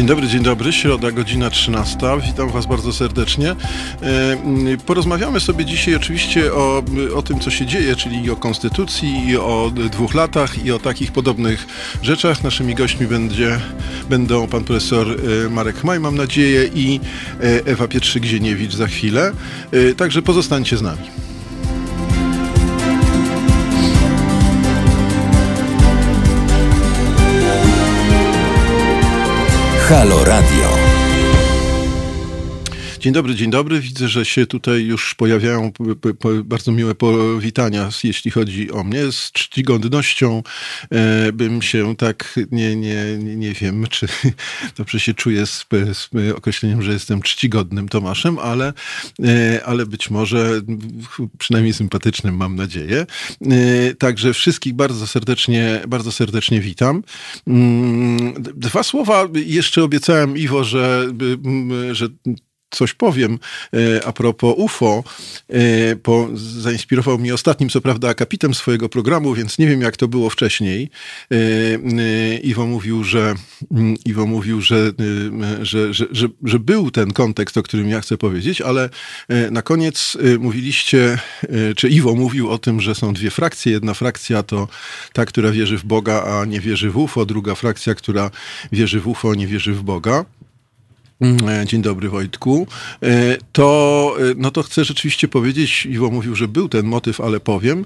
Dzień dobry, dzień dobry. Środa, godzina 13. Witam Was bardzo serdecznie. E, porozmawiamy sobie dzisiaj oczywiście o, o tym, co się dzieje, czyli o konstytucji, i o dwóch latach, i o takich podobnych rzeczach. Naszymi gośćmi będzie, będą pan profesor e, Marek Chmaj, mam nadzieję, i e, Ewa Pietrzyk-Zieniewicz za chwilę. Także pozostańcie z nami. Halo Radio. Dzień dobry, dzień dobry. Widzę, że się tutaj już pojawiają bardzo miłe powitania, jeśli chodzi o mnie. Z czcigodnością e, bym się tak, nie, nie, nie wiem, czy dobrze się czuję z, z określeniem, że jestem czcigodnym Tomaszem, ale, e, ale być może przynajmniej sympatycznym, mam nadzieję. E, także wszystkich bardzo serdecznie, bardzo serdecznie witam. Mm, dwa słowa jeszcze obiecałem Iwo, że, że coś powiem e, a propos UFO. E, po, zainspirował mnie ostatnim, co prawda, akapitem swojego programu, więc nie wiem, jak to było wcześniej. E, Iwo mówił, że, mm, Iwo mówił, że, że, że, że, że był ten kontekst, o którym ja chcę powiedzieć, ale na koniec mówiliście, czy Iwo mówił o tym, że są dwie frakcje. Jedna frakcja to ta, która wierzy w Boga, a nie wierzy w UFO. Druga frakcja, która wierzy w UFO, nie wierzy w Boga. Mm, e, dzień dobry Wojtku. E, to, e, no to chcę rzeczywiście powiedzieć, Iwo mówił, że był ten motyw, ale powiem,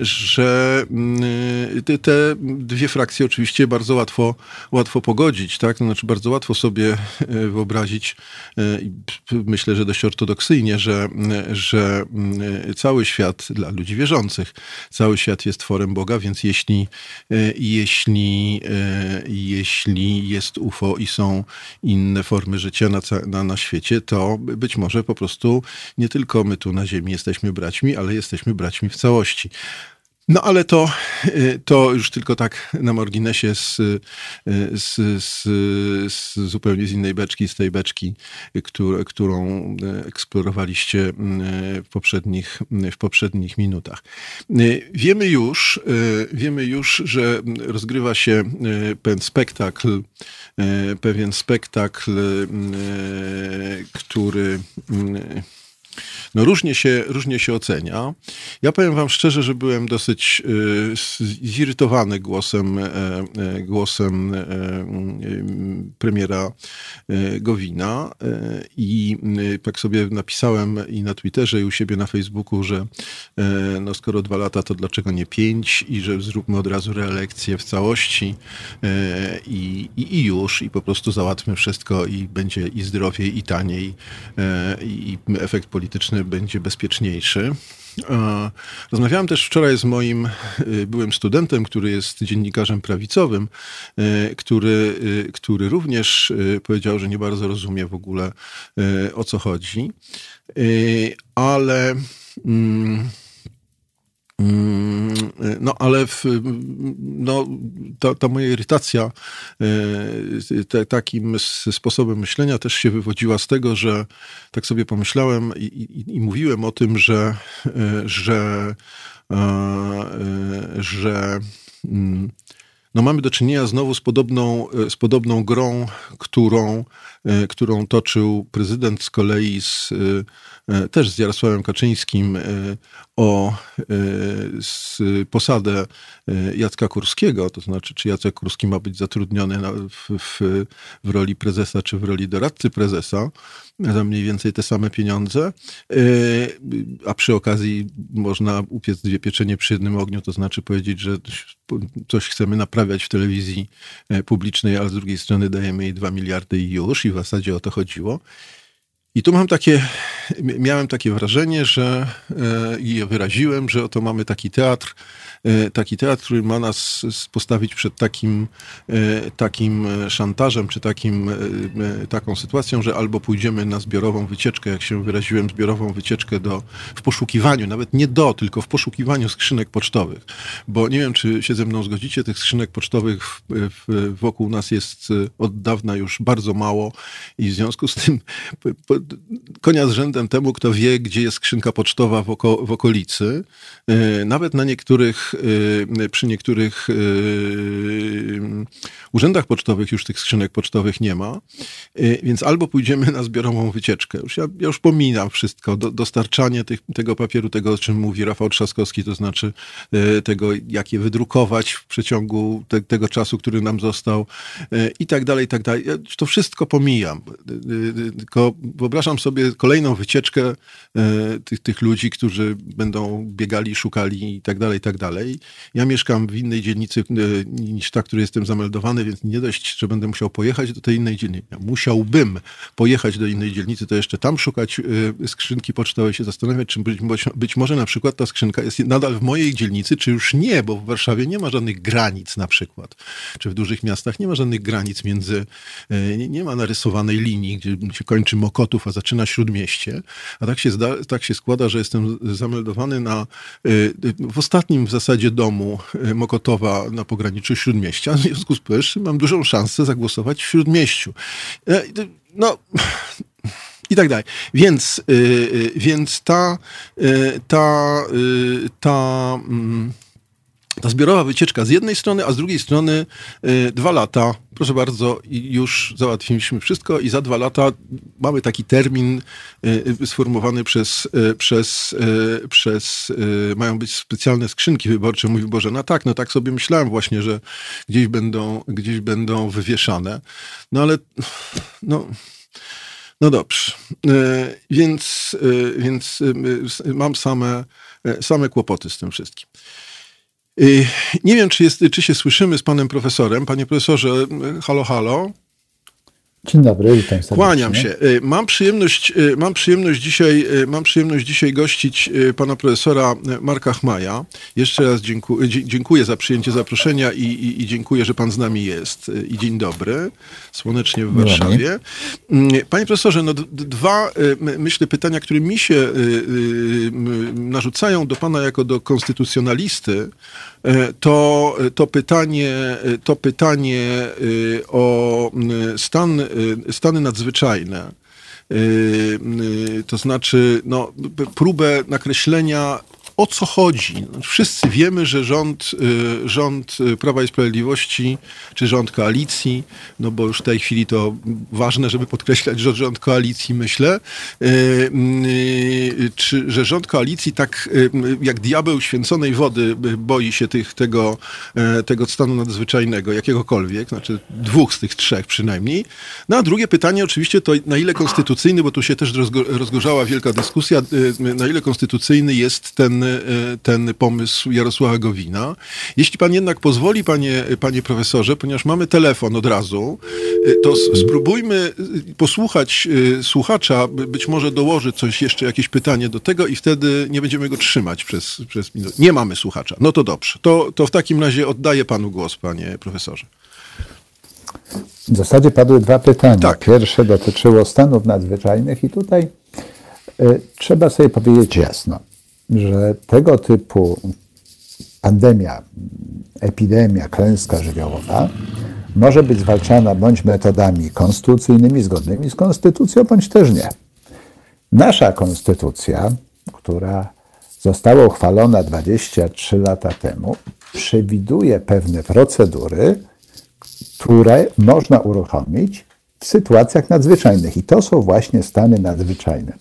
że mm, te dwie frakcje oczywiście bardzo łatwo, łatwo pogodzić, tak? To znaczy bardzo łatwo sobie wyobrazić, myślę, że dość ortodoksyjnie, że, że mm, cały świat dla ludzi wierzących, cały świat jest tworem Boga, więc jeśli, jeśli, jeśli jest UFO i są inne formy formy życia na, na, na świecie, to być może po prostu nie tylko my tu na Ziemi jesteśmy braćmi, ale jesteśmy braćmi w całości. No ale to, y, to już tylko tak na marginesie z, y, z, z, z, zupełnie z innej beczki, z tej beczki, którą, y, eksplorowaliście w poprzednich, w poprzednich minutach. Wiemy już, wiemy już, że rozgrywa się pewien spektakl, pewien spektakl, który no różnie się, różnie się ocenia. Ja powiem wam szczerze, że byłem dosyć y, zirytowany głosem, e, e, głosem e, premiera Gowina i tak sobie napisałem i na Twitterze i u siebie na Facebooku, że no skoro dwa lata, to dlaczego nie pięć i że zróbmy od razu reelekcję w całości i, i, i już i po prostu załatwmy wszystko i będzie i zdrowiej i taniej i efekt polityczny będzie bezpieczniejszy. Rozmawiałem też wczoraj z moim y, byłym studentem, który jest dziennikarzem prawicowym, y, który, y, który również powiedział, że nie bardzo rozumie w ogóle o co chodzi. Ale. Mm, no ale w, no, ta, ta moja irytacja e, te, takim sposobem myślenia też się wywodziła z tego, że tak sobie pomyślałem i, i, i mówiłem o tym, że, e, że, e, że mm, no mamy do czynienia znowu z podobną, z podobną grą, którą, którą toczył prezydent z kolei z też z Jarosławem Kaczyńskim e, o e, posadę Jacka Kurskiego, to znaczy czy Jacek Kurski ma być zatrudniony w, w, w roli prezesa, czy w roli doradcy prezesa, za mniej więcej te same pieniądze, a przy okazji można upiec dwie pieczenie przy jednym ogniu, to znaczy powiedzieć, że coś chcemy naprawiać w telewizji publicznej, ale z drugiej strony dajemy jej dwa miliardy i już, i w zasadzie o to chodziło. I tu mam takie, miałem takie wrażenie, że e, i wyraziłem, że oto mamy taki teatr, taki teatr, który ma nas postawić przed takim, e, takim szantażem, czy takim, taką sytuacją, że albo pójdziemy na zbiorową wycieczkę, jak się wyraziłem, zbiorową wycieczkę do, w poszukiwaniu, nawet nie do, tylko w poszukiwaniu skrzynek pocztowych. Bo nie wiem, czy się ze mną zgodzicie, tych skrzynek pocztowych w, w, wokół nas jest od dawna już bardzo mało i w związku z tym konia z rzędem temu, kto wie, gdzie jest skrzynka pocztowa w, oko, w okolicy. Nawet na niektórych, przy niektórych urzędach pocztowych już tych skrzynek pocztowych nie ma. Więc albo pójdziemy na zbiorową wycieczkę. Już ja, ja już pominam wszystko. Do, dostarczanie tych, tego papieru, tego o czym mówi Rafał Trzaskowski, to znaczy tego, jak je wydrukować w przeciągu te, tego czasu, który nam został i tak dalej, i tak dalej. Ja to wszystko pomijam. Tylko wyobrażam sobie kolejną wycieczkę tych, tych ludzi, którzy będą biegali, szukali i tak dalej, i tak dalej. Ja mieszkam w innej dzielnicy e, niż ta, której jestem zameldowany, więc nie dość, że będę musiał pojechać do tej innej dzielnicy. Musiałbym pojechać do innej dzielnicy, to jeszcze tam szukać e, skrzynki pocztowej, się zastanawiać, czy być, być może na przykład ta skrzynka jest nadal w mojej dzielnicy, czy już nie, bo w Warszawie nie ma żadnych granic na przykład, czy w dużych miastach nie ma żadnych granic między, nie, nie ma narysowanej linii, gdzie się kończy Mokotów, a zaczyna Śródmieście. A tak się, zda, tak się składa, że jestem zameldowany na, w ostatnim w zasadzie domu y, Mokotowa na pograniczu Śródmieścia. W związku z powyższym mam dużą szansę zagłosować w Śródmieściu. E, no i tak dalej. Więc, yy, więc ta, ta, yy, ta, mm, ta zbiorowa wycieczka z jednej strony, a z drugiej strony y, dwa lata, proszę bardzo, już załatwiliśmy wszystko i za dwa lata mamy taki termin y, sformułowany przez, y, przez, przez mają być specjalne skrzynki wyborcze. Mówi Boże, no tak, no tak sobie myślałem właśnie, że gdzieś będą, gdzieś będą wywieszane. No ale, no... No dobrze, więc, więc mam same, same kłopoty z tym wszystkim. Y, nie wiem, czy, jest, czy się słyszymy z panem profesorem. Panie profesorze, halo, halo. Dzień dobry, witam serdecznie. Kłaniam się. Y, mam przyjemność, y, mam przyjemność, dzisiaj, mam przyjemność dzisiaj gościć pana profesora Marka Chmaja. Jeszcze raz dziękuję, dziękuję za przyjęcie zaproszenia i, i, i, dziękuję, że pan z nami jest. I dzień dobry, słonecznie w Warszawie. Mm, panie profesorze, no dwa, myślę, pytania, które mi się narzucają do pana jako do konstytucjonalisty, to, to pytanie, to pytanie e, o stan, e, stany nadzwyczajne, to znaczy no, próbę nakreślenia o co chodzi? Wszyscy wiemy, że rząd, y, rząd Prawa i Sprawiedliwości, czy rząd koalicji, no bo już w tej chwili to ważne, żeby podkreślać, że rząd koalicji, myślę, y, y, czy, że rząd koalicji tak jak diabeł święconej wody boi się tych, tego, tego stanu nadzwyczajnego, jakiegokolwiek, znaczy dwóch z tych trzech przynajmniej. No a drugie pytanie oczywiście to na ile konstytucyjny, bo tu się też rozgorzała wielka dyskusja, na ile konstytucyjny jest ten ten pomysł Jarosława Gowina. Jeśli pan jednak pozwoli, panie, panie profesorze, ponieważ mamy telefon od razu, e, to spróbujmy posłuchać e, słuchacza, być może dołoży coś jeszcze, jakieś pytanie do tego i wtedy nie będziemy go trzymać przez, przez minutę. Nie mamy słuchacza. No to dobrze. To, to w takim razie oddaję panu głos, panie profesorze. W zasadzie padły dwa pytania. Tak. Pierwsze dotyczyło stanów nadzwyczajnych i tutaj y, trzeba sobie powiedzieć jasno że tego typu pandemia, epidemia, klęska żywiołowa może być zwalczana bądź metodami konstytucyjnymi, zgodnymi z konstytucją, bądź też nie. Nasza konstytucja, która została uchwalona 23 lata temu, przewiduje pewne procedury, które można uruchomić w sytuacjach nadzwyczajnych. I to są właśnie stany nadzwyczajne.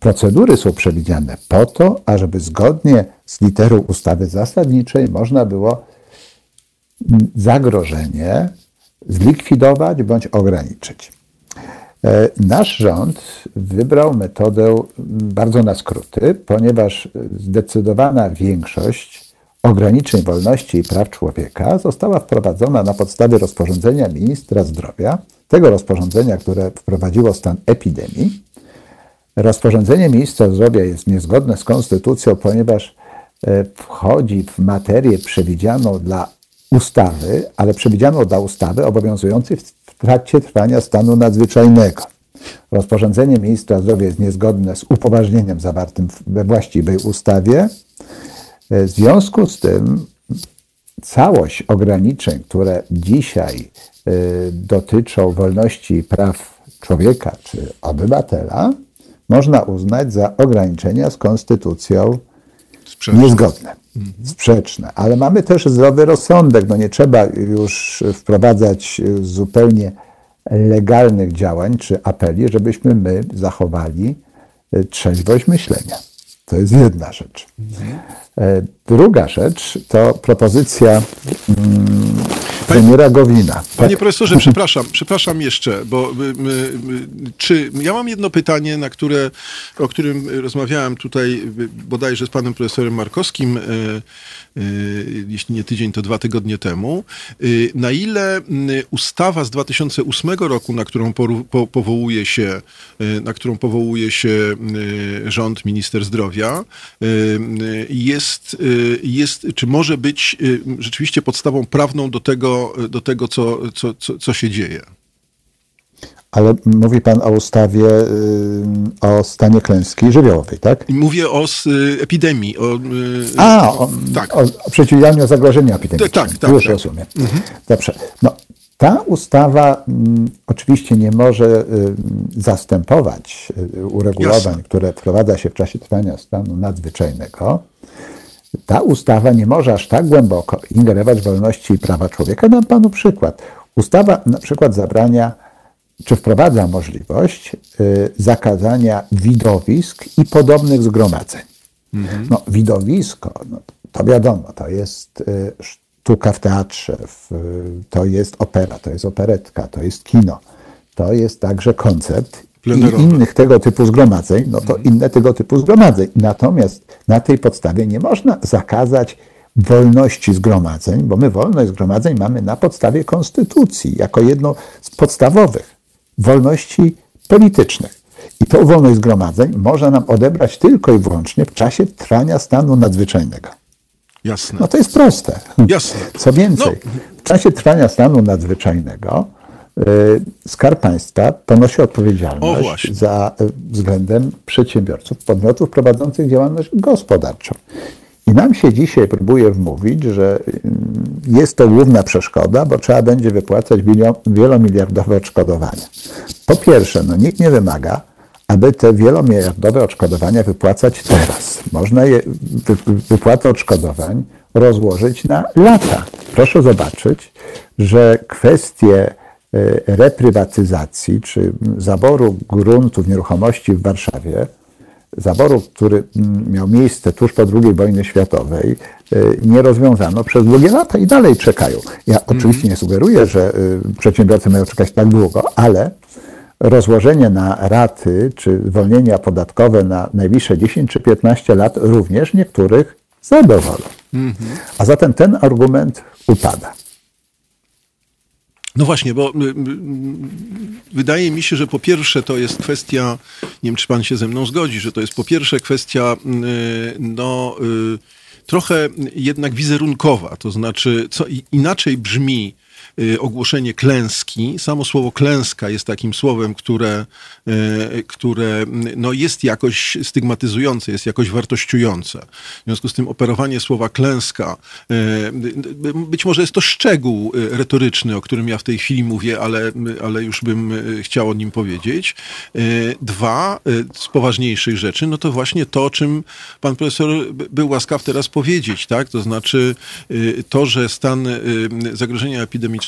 Procedury są przewidziane po to, ażeby zgodnie z literą ustawy zasadniczej można było zagrożenie zlikwidować bądź ograniczyć. E, nasz rząd wybrał metodę bardzo na skróty, ponieważ zdecydowana większość ograniczeń wolności i praw człowieka została wprowadzona na podstawie rozporządzenia ministra zdrowia, tego rozporządzenia, które wprowadziło stan epidemii, Rozporządzenie ministra zdrowia jest niezgodne z konstytucją, ponieważ e, wchodzi w materię przewidzianą dla ustawy, ale przewidzianą dla ustawy obowiązującej w trakcie trwania stanu nadzwyczajnego. Rozporządzenie ministra zdrowia jest niezgodne z upoważnieniem zawartym we właściwej ustawie. E, w związku z tym całość ograniczeń, które dzisiaj e, dotyczą wolności i praw człowieka czy obywatela, można uznać za ograniczenia z konstytucją Sprzeczne. niezgodne, mhm. sprzeczne. Ale mamy też zdrowy rozsądek. No nie trzeba już wprowadzać zupełnie legalnych działań czy apeli, żebyśmy my zachowali trzeźwość myślenia. To jest jedna rzecz. E, druga rzecz to propozycja mm, premiera Gowina. Panie tak? profesorze, przepraszam, przepraszam jeszcze, bo my, my, czy ja mam jedno pytanie, na które, o którym rozmawiałem tutaj bodajże z panem profesorem Markowskim, e, jeśli nie tydzień, to dwa tygodnie temu. Na ile ustawa z 2008 roku, na którą po, powołuje się, na którą powołuje się rząd, minister zdrowia, jest, jest, czy może być rzeczywiście podstawą prawną do tego, do tego co, co, co, co się dzieje. Ale mówi Pan o ustawie o stanie klęski żywiołowej, tak? Mówię o epidemii. O, A, o, tak. o, przeciwdziałaniu zagrożeniu epidemicznym. Tak, tak. Już tak. rozumiem. Mhm. Dobrze. No, ta ustawa m, oczywiście nie może y, zastępować y, uregulowań, Jasne. które wprowadza się w czasie trwania stanu nadzwyczajnego ta ustawa nie może aż tak głęboko ingerować w wolności i prawa człowieka. Dam panu przykład. Ustawa na przykład zabrania, czy wprowadza możliwość y, zakazania widowisk i podobnych zgromadzeń. Mhm. No, widowisko, no, to wiadomo, to jest y, sztuka w teatrze, w, to jest opera, to jest operetka, to jest kino. To jest także koncert i innych tego typu zgromadzeń, no to inne tego typu zgromadzeń. Natomiast na tej podstawie nie można zakazać wolności zgromadzeń, bo my wolność zgromadzeń mamy na podstawie konstytucji, jako jedną z podstawowych wolności politycznych. I tą wolność zgromadzeń można nam odebrać tylko i wyłącznie w czasie trwania stanu nadzwyczajnego. Jasne. No to jest proste. Jasne. Co więcej, no. w czasie trwania stanu nadzwyczajnego Skarb Państwa ponosi odpowiedzialność za y, względem przedsiębiorców, podmiotów prowadzących działalność gospodarczą. I nam się dzisiaj próbuje wmówić, że y, jest to główna przeszkoda, bo trzeba będzie wypłacać wielomiliardowe odszkodowania. Po pierwsze, no nikt nie wymaga, aby te wielomiliardowe odszkodowania wypłacać teraz. Można je, wypłatę odszkodowań rozłożyć na lata. Proszę zobaczyć, że kwestie E, reprywatyzacji czy zaboru gruntów, nieruchomości w Warszawie, zaboru, który miał miejsce tuż po II wojnie światowej, e, nie rozwiązano przez długie lata i dalej czekają. Ja mhm. oczywiście nie sugeruję, że e, przedsiębiorcy mają czekać tak długo, ale rozłożenie na raty czy zwolnienia podatkowe na najbliższe 10 czy 15 lat również niektórych zadowolą. Mhm. A zatem ten argument upada. No właśnie, bo y, y, wydaje mi się, że po pierwsze to jest kwestia, nie wiem czy pan się ze mną zgodzi, że to jest po pierwsze kwestia y, no, trochę jednak wizerunkowa, to znaczy co inaczej brzmi Y, ogłoszenie klęski. Samo słowo klęska jest takim słowem, które, y, które no jest jakoś stygmatyzujące, jest jakoś wartościujące. W związku z tym operowanie słowa klęska, y, być może jest to szczegół retoryczny, o którym ja w tej chwili mówię, ale, ale już bym chciał o nim powiedzieć. Dwa, z poważniejszych rzeczy, no to właśnie to, o czym pan profesor był łaskaw teraz powiedzieć, tak? To znaczy to, że stan zagrożenia epidemicznego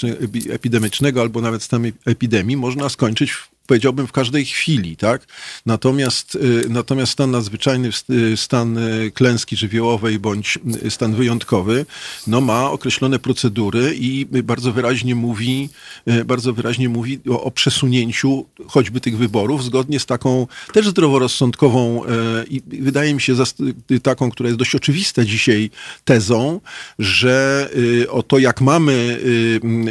epidemicznego albo nawet stan epidemii można skończyć powiedziałbym w każdej chwili, tak? Natomiast, y, natomiast stan nadzwyczajny, y, stan y, klęski żywiołowej bądź stan wyjątkowy, no ma określone procedury i bardzo wyraźnie mówi, bardzo wyraźnie mówi o, o przesunięciu choćby tych wyborów zgodnie z taką też zdroworozsądkową i wydaje mi się taką, która jest dość oczywista dzisiaj tezą, że o to jak mamy,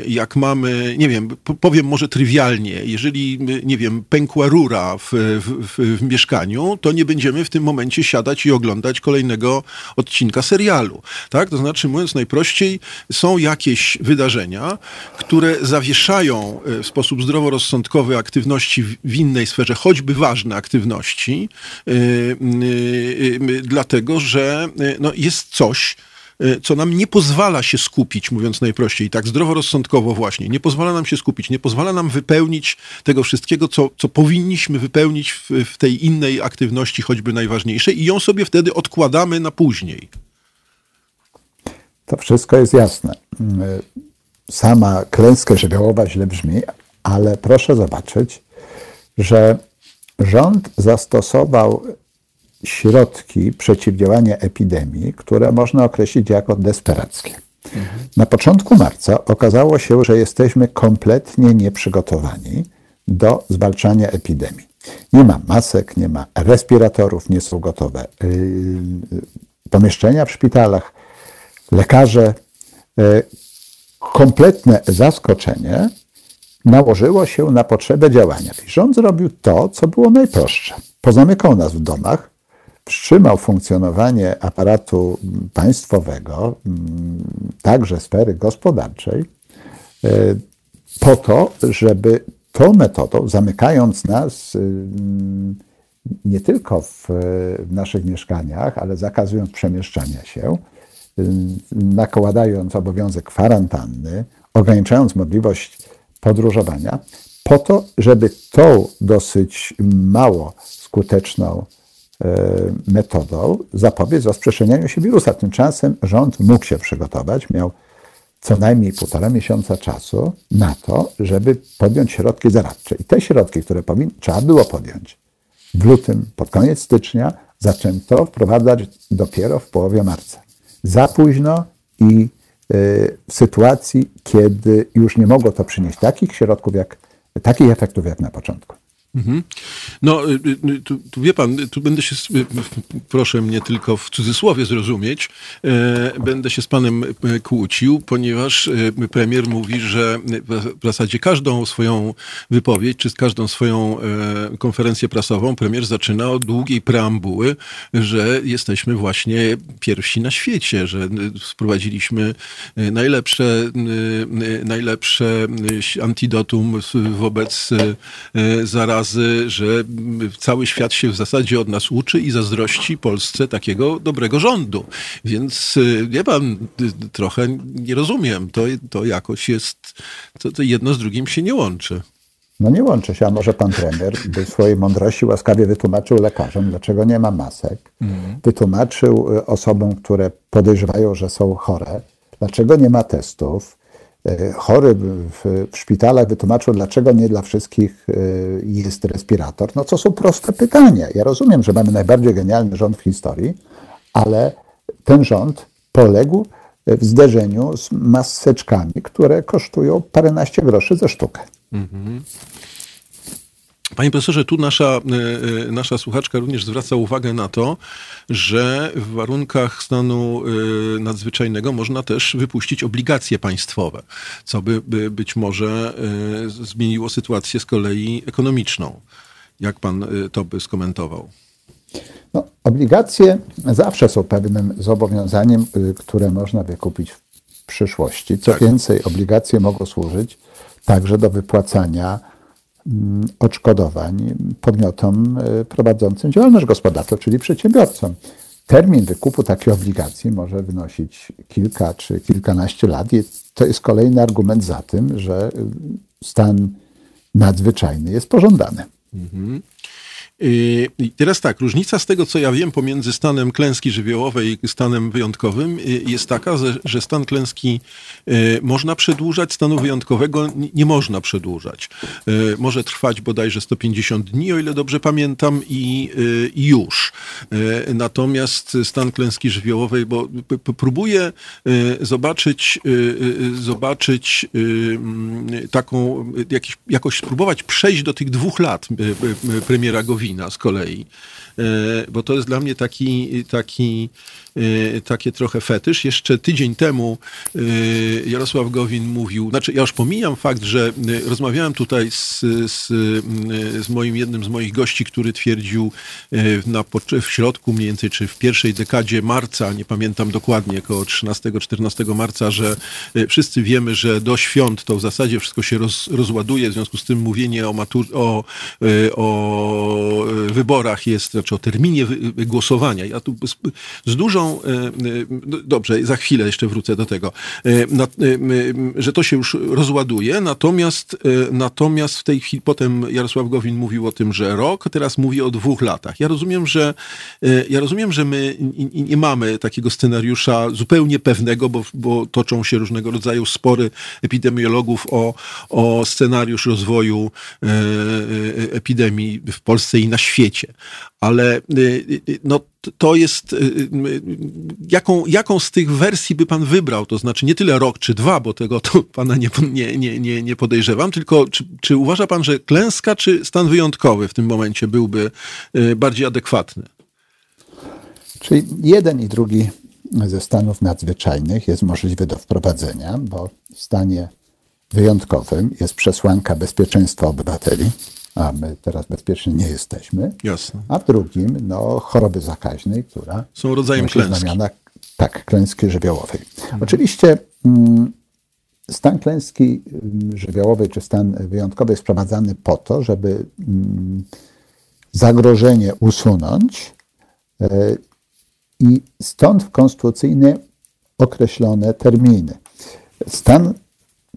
jak mamy, nie wiem, powiem może trywialnie, jeżeli nie wiem, pękła rura w, w, w, mieszkaniu, to nie będziemy w tym momencie siadać i oglądać kolejnego odcinka serialu. Tak? To znaczy, mówiąc najprościej, są jakieś wydarzenia, które zawieszają e, w sposób zdroworozsądkowy aktywności w innej sferze, choćby ważne aktywności, yy, yy, yy, dlatego że no, jest coś, co nam nie pozwala się skupić, mówiąc najprościej, tak zdroworozsądkowo właśnie, nie pozwala nam się skupić, nie pozwala nam wypełnić tego wszystkiego, co, co powinniśmy wypełnić w, w tej innej aktywności, choćby najważniejszej i ją sobie wtedy odkładamy na później. To wszystko jest jasne. Sama klęska żywiołowa źle brzmi, ale proszę zobaczyć, że rząd zastosował środki przeciwdziałania epidemii, które można określić jako desperackie. Na początku marca okazało się, że jesteśmy kompletnie nieprzygotowani do zwalczania epidemii. Nie ma masek, nie ma respiratorów, nie są gotowe yy, pomieszczenia w szpitalach, lekarze. Yy, kompletne zaskoczenie nałożyło się na potrzebę działania. I rząd zrobił to, co było najprostsze. Pozamykał nas w domach, wstrzymał funkcjonowanie aparatu państwowego, mm, także sfery gospodarczej, e, po to, żeby tą metodą, zamykając nas mm, nie tylko w, naszych mieszkaniach, ale zakazując przemieszczania się, mm, nakładając obowiązek kwarantanny, ograniczając możliwość podróżowania, po to, żeby tą dosyć mało skuteczną metodą zapobiec rozprzestrzenianiu się wirusa. Tymczasem rząd mógł się przygotować, miał co najmniej półtora miesiąca czasu na to, żeby podjąć środki zaradcze. I te środki, które powin, trzeba było podjąć w lutym, pod koniec stycznia, zaczęto wprowadzać dopiero w połowie marca. Za późno i e, w sytuacji, kiedy już nie mogło to przynieść takich środków, jak, takich efektów jak na początku. Mhm. No, y, y, tu, tu, wie pan, tu będę się, proszę mnie tylko w cudzysłowie zrozumieć, e, będę się z panem e, kłócił, ponieważ e, premier mówi, że w zasadzie każdą swoją wypowiedź, czy każdą swoją konferencję prasową premier zaczyna od długiej preambuły, że jesteśmy właśnie pierwsi na świecie, że sprowadziliśmy najlepsze, najlepsze antidotum wobec zarazy że cały świat się w zasadzie od nas uczy i zazdrości Polsce takiego dobrego rządu. Więc y, wie pan, y, trochę nie rozumiem. To, to jakoś jest, to, to jedno z drugim się nie łączy. No nie łączy się, a może pan premier by swojej mądrości łaskawie wytłumaczył lekarzom, dlaczego nie ma masek. Mm. Wytłumaczył y, osobom, które podejrzewają, że są chore, dlaczego nie ma testów. E, chory w, w szpitalach wytłumaczył, dlaczego nie dla wszystkich e, jest respirator. No to są proste pytania. Ja rozumiem, że mamy najbardziej genialny rząd w historii, ale ten rząd poległ w zderzeniu z maseczkami, które kosztują paręnaście groszy za sztukę. Mhm. Panie profesorze, tu nasza, e, e, nasza słuchaczka również zwraca uwagę na to, że w warunkach stanu e, nadzwyczajnego można też wypuścić obligacje państwowe, co by, by być może zmieniło sytuację z kolei ekonomiczną. Jak pan to by skomentował? No, obligacje zawsze są pewnym zobowiązaniem, które można wykupić w przyszłości. Co tak. więcej, obligacje mogą służyć także do wypłacania odszkodowań podmiotom e, prowadzącym działalność gospodarczą, czyli przedsiębiorcom. Termin wykupu takiej obligacji może wynosić kilka czy kilkanaście lat i to jest kolejny argument za tym, że stan nadzwyczajny jest pożądany. Mhm. I teraz tak, różnica z tego, co ja wiem pomiędzy stanem klęski żywiołowej i stanem wyjątkowym y, jest taka, że stan klęski y, można przedłużać, stanu wyjątkowego nie można przedłużać. Może trwać bodajże 150 dni, o ile dobrze pamiętam, i, już. Natomiast stan klęski żywiołowej, bo próbuję zobaczyć, zobaczyć taką, jakoś spróbować przejść do tych dwóch lat premiera Gowina z kolei, e, bo to jest dla mnie taki, taki takie trochę fetysz. Jeszcze tydzień temu y, Jarosław Gowin mówił, znaczy ja już pomijam fakt, że y, rozmawiałem tutaj z, z, z moim jednym z moich gości, który twierdził na, w środku mniej więcej, czy w pierwszej dekadzie marca, nie pamiętam dokładnie, około 13-14 marca, że wszyscy wiemy, że do świąt to w zasadzie wszystko się roz, rozładuje, w związku z tym mówienie o, matur, o o wyborach jest, znaczy o terminie głosowania. Ja tu z, z dużą, no dobrze, za chwilę jeszcze wrócę do tego, że to się już rozładuje, natomiast, natomiast w tej chwili potem Jarosław Gowin mówił o tym, że rok, teraz mówi o dwóch latach. Ja rozumiem, że ja rozumiem, że my nie mamy takiego scenariusza zupełnie pewnego, bo, bo toczą się różnego rodzaju spory epidemiologów o, o scenariusz rozwoju e, e, epidemii w Polsce i na świecie. Ale e, no, to jest, jaką, jaką z tych wersji by pan wybrał? To znaczy nie tyle rok czy dwa, bo tego to pana nie, nie, nie, nie podejrzewam, tylko czy, czy uważa pan, że klęska czy stan wyjątkowy w tym momencie byłby bardziej adekwatny? Czyli jeden i drugi ze stanów nadzwyczajnych jest możliwy do wprowadzenia, bo w stanie wyjątkowym jest przesłanka bezpieczeństwa obywateli, a my teraz bezpiecznie nie jesteśmy. Jasne. A w drugim, no, choroby zakaźnej, która są rodzajem klęski. Znamiona, tak, klęski żywiołowej. Mhm. Oczywiście mm, stan klęski mm, żywiołowej czy stan wyjątkowy jest wprowadzany po to, żeby mm, zagrożenie usunąć e, i stąd w konstytucyjnie określone terminy. Stan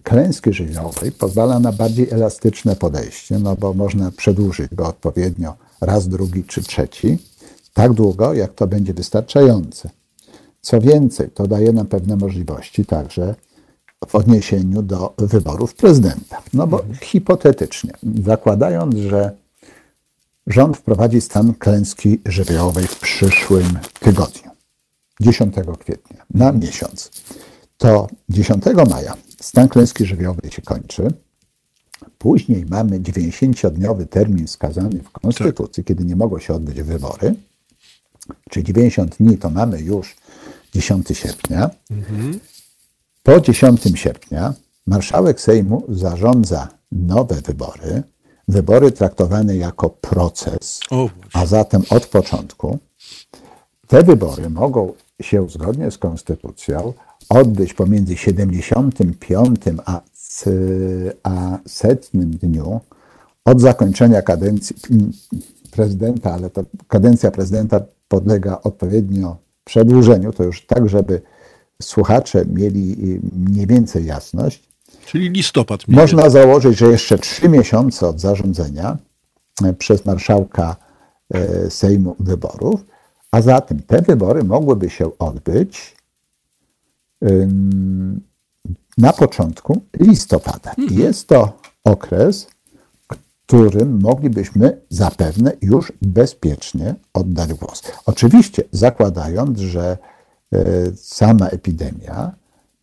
klęski żywiołowej pozwala na bardziej elastyczne podejście, no bo można przedłużyć go odpowiednio raz, drugi czy trzeci, tak długo, jak to będzie wystarczające. Co więcej, to daje nam pewne możliwości także w odniesieniu do wyborów prezydenta. No bo hipotetycznie, zakładając, że rząd wprowadzi stan klęski żywiołowej w przyszłym tygodniu, 10 kwietnia, na miesiąc, to 10 maja stan klęski żywiołowej się kończy. Później mamy 90-dniowy termin wskazany w Konstytucji, tak. kiedy nie mogą się odbyć wybory. Czyli 90 dni to mamy już 10 sierpnia. Mhm. Po 10 sierpnia marszałek Sejmu zarządza nowe wybory, wybory traktowane jako proces, a zatem od początku. Te wybory mogą się zgodnie z konstytucją odbyć pomiędzy 75 a, a setnym dniu od zakończenia kadencji prezydenta, ale to kadencja prezydenta podlega odpowiednio przedłużeniu, to już tak, żeby słuchacze mieli mniej więcej jasność. Czyli listopad. Można założyć, że jeszcze trzy miesiące od zarządzenia e, przez marszałka e, Sejmu wyborów, a zatem te wybory mogłyby się odbyć na początku listopada. Mhm. Jest to okres, którym moglibyśmy zapewne już bezpiecznie oddać głos. Oczywiście zakładając, że e, sama epidemia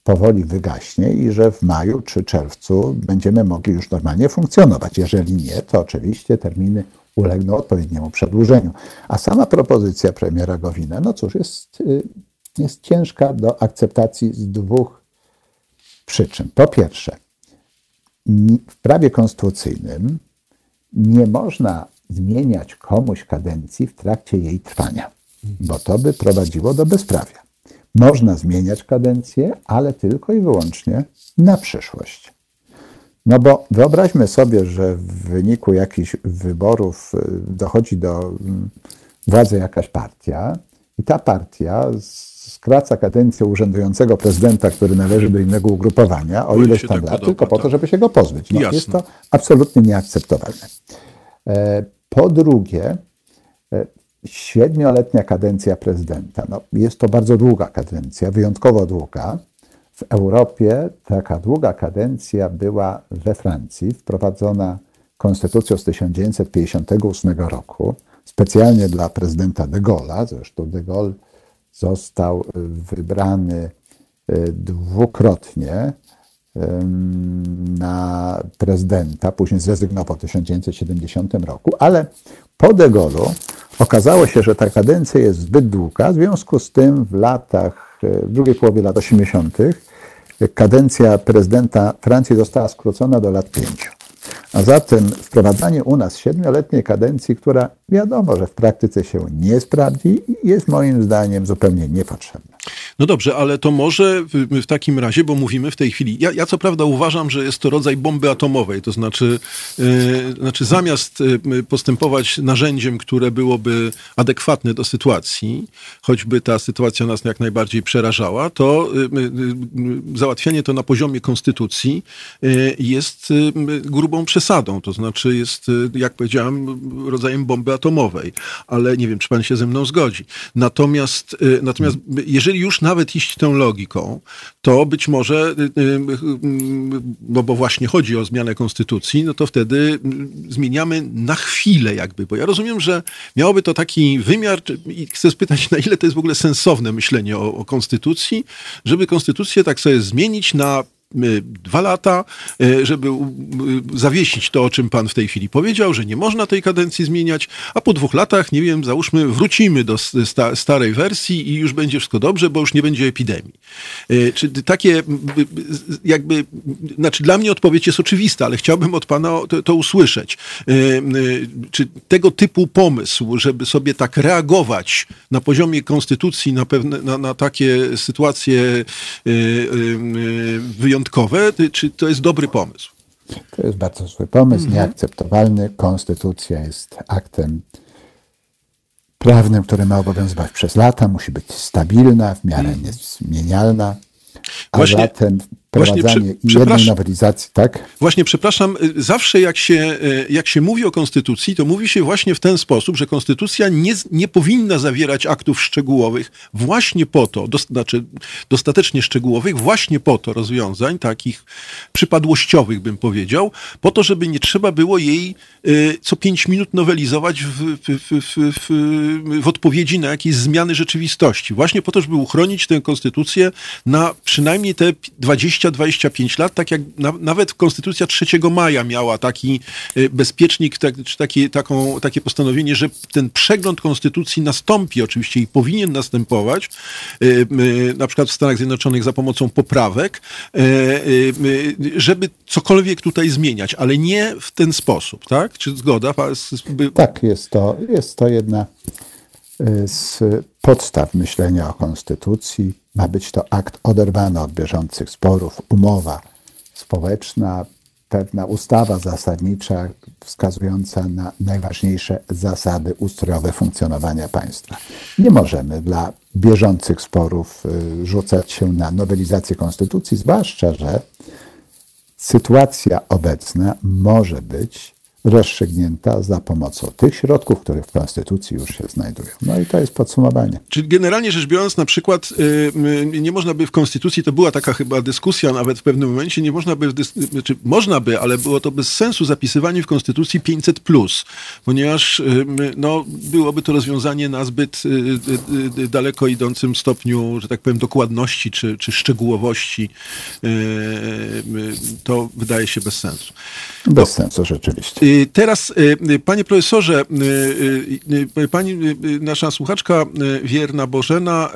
powoli wygaśnie i że w maju czy czerwcu będziemy mogli już normalnie funkcjonować. Jeżeli nie, to oczywiście terminy ulegną odpowiedniemu przedłużeniu. A sama propozycja premiera Gowina, no cóż, jest, y, jest ciężka do akceptacji z dwóch przyczyn. Po pierwsze, w prawie konstytucyjnym nie można zmieniać komuś kadencji w trakcie jej trwania, bo to by prowadziło do bezprawia. Można zmieniać kadencję, ale tylko i wyłącznie na przyszłość. No bo wyobraźmy sobie, że w wyniku jakichś wyborów y, dochodzi do mm, władzy jakaś partia i ta partia skraca kadencję urzędującego prezydenta, który należy do innego ugrupowania, o ileś tam lat, tylko po to, tak. żeby się go pozbyć. No, jest to absolutnie nieakceptowalne. E, po drugie, e, siedmioletnia kadencja prezydenta. No, jest to bardzo długa kadencja, wyjątkowo długa. W Europie taka długa kadencja była we Francji, wprowadzona konstytucją z 1958 roku, specjalnie dla prezydenta de Gaulle'a. Zresztą de Gaulle został wybrany e, dwukrotnie na prezydenta, później zrezygnował w 1970 roku, ale po de Gaulle'u okazało się, że ta kadencja jest zbyt długa, w związku z tym w latach, w drugiej połowie lat 80. kadencja prezydenta Francji została skrócona do lat pięciu. A zatem wprowadzanie u nas siedmioletniej kadencji, która wiadomo, że w praktyce się nie sprawdzi, jest moim zdaniem zupełnie niepotrzebna. No dobrze, ale to może w, w takim razie, bo mówimy w tej chwili. Ja, ja, co prawda uważam, że jest to rodzaj bomby atomowej, to znaczy, yy, znaczy zamiast yy, postępować narzędziem, które byłoby adekwatne do sytuacji, choćby ta sytuacja nas jak najbardziej przerażała, to yy, załatwianie to na poziomie konstytucji jest grubą przesadą. To znaczy jest, jak powiedziałem, rodzajem bomby atomowej. Ale nie wiem, czy pan się ze mną zgodzi. Natomiast, natomiast jeżeli już nawet iść tą logiką, to być może, y, y, bo, bo właśnie chodzi o zmianę konstytucji, no to wtedy zmieniamy na chwilę jakby, bo ja rozumiem, że miałoby to taki wymiar i chcę spytać, na ile to jest w ogóle sensowne myślenie o, o konstytucji, żeby konstytucję tak sobie zmienić na dwa lata, e, żeby zawiesić to, o czym pan w tej chwili powiedział, że nie można tej kadencji zmieniać, a po dwóch latach, nie wiem, załóżmy, wrócimy do sta starej wersji i już będzie wszystko dobrze, bo już nie będzie epidemii. Czy takie jakby, znaczy dla mnie odpowiedź jest oczywista, ale chciałbym od pana to, to usłyszeć. Czy tego typu pomysł, żeby sobie tak reagować na poziomie konstytucji na pewne, na, na takie sytuacje wyjątkowe, wyjątkowe, czy to jest dobry pomysł? To jest bardzo zły pomysł, mhm. nieakceptowalny. Konstytucja jest aktem prawnym, który ma obowiązywać przez lata, musi być stabilna, w miarę mhm. niezmienialna. A właśnie, zatem wprowadzanie jednej nowelizacji, tak? Właśnie, przepraszam, y, zawsze jak się, y, jak się mówi o konstytucji, to mówi się właśnie w ten sposób, że konstytucja nie, nie powinna zawierać aktów szczegółowych właśnie po to, do, znaczy dostatecznie szczegółowych, właśnie po to rozwiązań takich przypadłościowych, bym powiedział, po to, żeby nie trzeba było jej y, co pięć minut nowelizować w, w, w, w, odpowiedzi na jakieś zmiany rzeczywistości. Właśnie po to, żeby uchronić tę konstytucję na przynajmniej te 20 20-25 lat, tak jak na, nawet Konstytucja 3 maja miała taki y, bezpiecznik, tak, czy taki, taką, takie postanowienie, że ten przegląd Konstytucji nastąpi oczywiście i powinien następować, y, y, na przykład w Stanach Zjednoczonych za pomocą poprawek, żeby cokolwiek tutaj zmieniać, ale nie w ten sposób, tak? Czy zgoda? Tak, jest to, jest to jedna z podstaw myślenia o konstytucji. Ma być to akt oderwany od bieżących sporów, umowa społeczna, pewna ustawa zasadnicza wskazująca na najważniejsze zasady ustrojowe funkcjonowania państwa. Nie możemy dla bieżących sporów y, rzucać się na nowelizację konstytucji, zwłaszcza, że sytuacja obecna może być rozstrzygnięta za pomocą tych środków, które w Konstytucji już się znajdują. No i to jest podsumowanie. Czyli generalnie rzecz biorąc, na przykład yy, nie można by w Konstytucji, to była taka chyba dyskusja nawet w pewnym momencie, nie można by, czy znaczy można by, ale było to bez sensu zapisywanie w Konstytucji 500+, plus, ponieważ yy, no, byłoby to rozwiązanie na zbyt daleko idącym stopniu, że tak powiem, dokładności czy, czy szczegółowości. to wydaje się bez sensu. Bez sensu, rzeczywiście. Y, teraz, y, panie profesorze, y, pani nasza słuchaczka wierna Bożena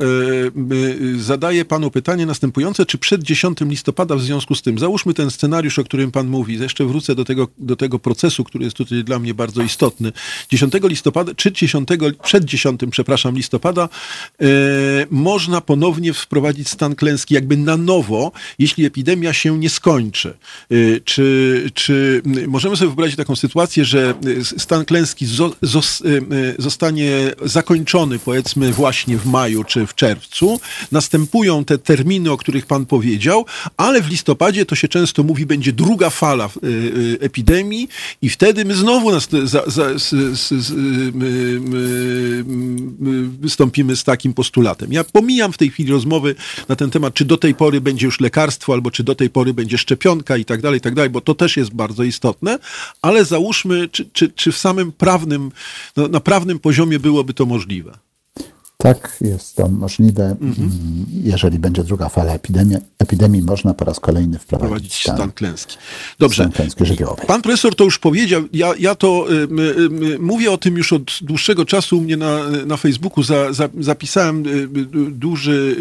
zadaje panu pytanie następujące, czy przed 10 listopada w związku z tym, załóżmy ten scenariusz, o którym pan mówi, jeszcze wrócę do tego, do tego procesu, który jest tutaj dla mnie bardzo istotny. 10 listopada, czy 10, przed 10, przepraszam, listopada można ponownie wprowadzić stan klęski jakby na nowo, jeśli epidemia się nie skończy. Czy, czy możemy sobie wyobrazić taką sytuację, że y, stan klęski y, y, zostanie zakończony powiedzmy właśnie w maju czy w czerwcu. Następują te terminy, o których pan powiedział, ale w listopadzie to się często mówi, będzie druga fala epidemii i wtedy my znowu nas, za, za, wystąpimy z takim postulatem. Ja pomijam w tej chwili rozmowy na ten temat, czy do tej pory będzie już lekarstwo, albo czy do tej pory będzie szczepionka i tak dalej, i tak dalej, bo to też jest bardzo istotne, ale załóżmy, czy, czy, czy w samym prawnym, no, na prawnym poziomie byłoby to możliwe? Tak, jest to możliwe. Mhm. Jeżeli będzie druga fala epidemii, epidemii można po raz kolejny wprowadzić stan, stan klęski. Dobrze. Stan klęski żywiołowej. Pan profesor to już powiedział. Ja, ja to y, y, y, mówię o tym już od dłuższego czasu u mnie na, na Facebooku. Za, za, zapisałem duży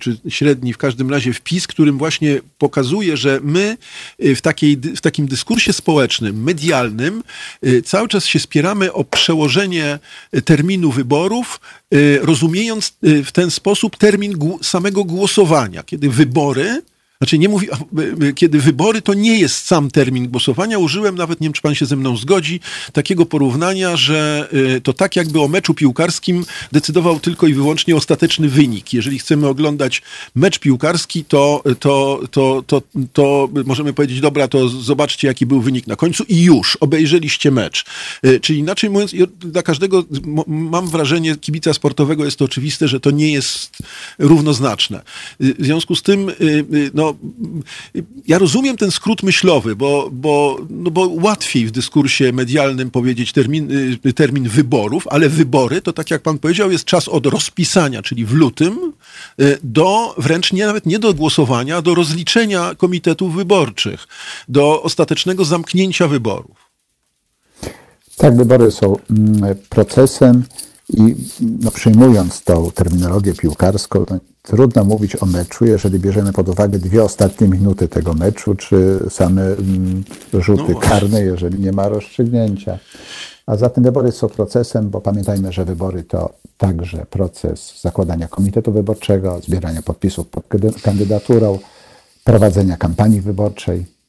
czy średni w każdym razie wpis, którym właśnie pokazuje, że my w, takiej, w takim dyskursie społecznym, medialnym cały czas się spieramy o przełożenie terminu wyborów Y, rozumiejąc y, w ten sposób termin samego głosowania, kiedy wybory znaczy nie mówi, kiedy wybory to nie jest sam termin głosowania. Użyłem nawet, nie wiem czy pan się ze mną zgodzi, takiego porównania, że y, to tak jakby o meczu piłkarskim decydował tylko i wyłącznie ostateczny wynik. Jeżeli chcemy oglądać mecz piłkarski, to, to, to, to, to możemy powiedzieć, dobra, to zobaczcie jaki był wynik na końcu i już, obejrzeliście mecz. Y, czyli inaczej mówiąc, dla każdego, mam wrażenie, kibica sportowego jest to oczywiste, że to nie jest równoznaczne. Y, w związku z tym, no ja rozumiem ten skrót myślowy, bo, bo, no bo łatwiej w dyskursie medialnym powiedzieć termin, y, termin wyborów, ale wybory to tak jak pan powiedział, jest czas od rozpisania, czyli w lutym, y, do wręcz nie, nawet nie do głosowania, do rozliczenia komitetów wyborczych, do ostatecznego zamknięcia wyborów. Tak, wybory są mm, procesem i no, przyjmując tą terminologię piłkarską, no, trudno mówić o meczu, jeżeli bierzemy pod uwagę dwie ostatnie minuty tego meczu, czy same mm, rzuty no karne, jeżeli nie ma rozstrzygnięcia. A zatem wybory są procesem, bo pamiętajmy, że wybory to także proces zakładania komitetu wyborczego, zbierania podpisów pod kandydaturą, prowadzenia kampanii wyborczej.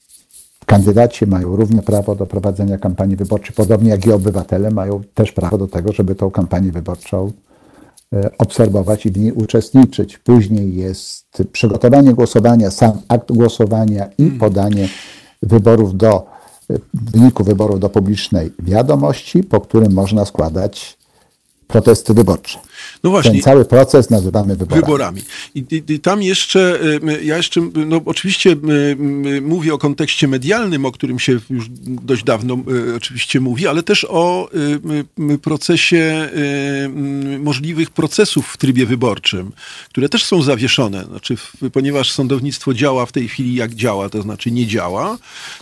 Kandydaci mają równe prawo do prowadzenia kampanii wyborczej, podobnie jak i obywatele mają też prawo do tego, żeby tą kampanię wyborczą e, obserwować i w niej uczestniczyć. Później jest przygotowanie głosowania, sam akt głosowania i mhm. podanie wyborów do e, wyniku wyborów do publicznej wiadomości, po którym można składać protesty wyborcze. No właśnie. Ten cały proces nazywamy wyborami. wyborami. I, i, tam jeszcze, ja jeszcze, no oczywiście mówię o kontekście medialnym, o którym się już dość dawno oczywiście mówi, ale też o procesie możliwych procesów w trybie wyborczym, które też są zawieszone. Znaczy, ponieważ sądownictwo działa w tej chwili jak działa, to znaczy nie działa,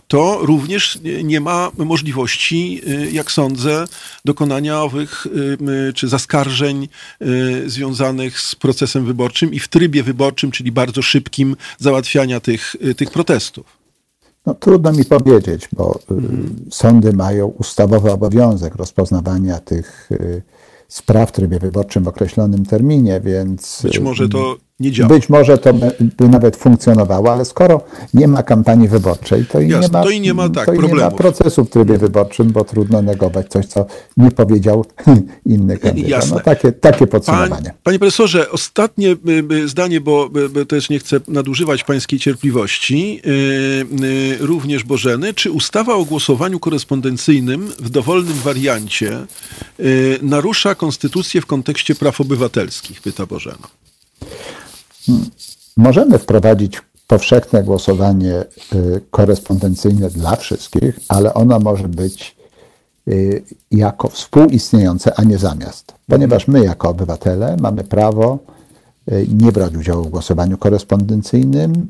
to również nie ma możliwości, y, jak sądzę, dokonania owych czy zaskarżeń Y, związanych z procesem wyborczym i w trybie wyborczym, czyli bardzo szybkim załatwiania tych, y, tych protestów? No, trudno mi powiedzieć, bo mhm. sądy mają ustawowy obowiązek rozpoznawania tych spraw w trybie wyborczym w określonym terminie, więc. Być może to nie działa. Być może to by nawet funkcjonowało, ale skoro nie ma kampanii wyborczej, to i Jasne, nie ma, to i nie ma, tak, to i nie ma procesu w trybie wyborczym, bo trudno negować coś, co nie powiedział inny kandydat. Jasne. No, takie, takie podsumowanie. Pan, panie profesorze, ostatnie y, y, zdanie, bo, bo też nie chcę nadużywać pańskiej cierpliwości, również Bożeny. Czy ustawa o głosowaniu korespondencyjnym w dowolnym wariancie narusza konstytucję w kontekście praw obywatelskich? Pyta Bożena. Możemy wprowadzić powszechne głosowanie y, korespondencyjne dla wszystkich, ale ono może być y, jako współistniejące, a nie zamiast. Ponieważ my, jako obywatele, mamy prawo y, nie brać udziału w głosowaniu korespondencyjnym,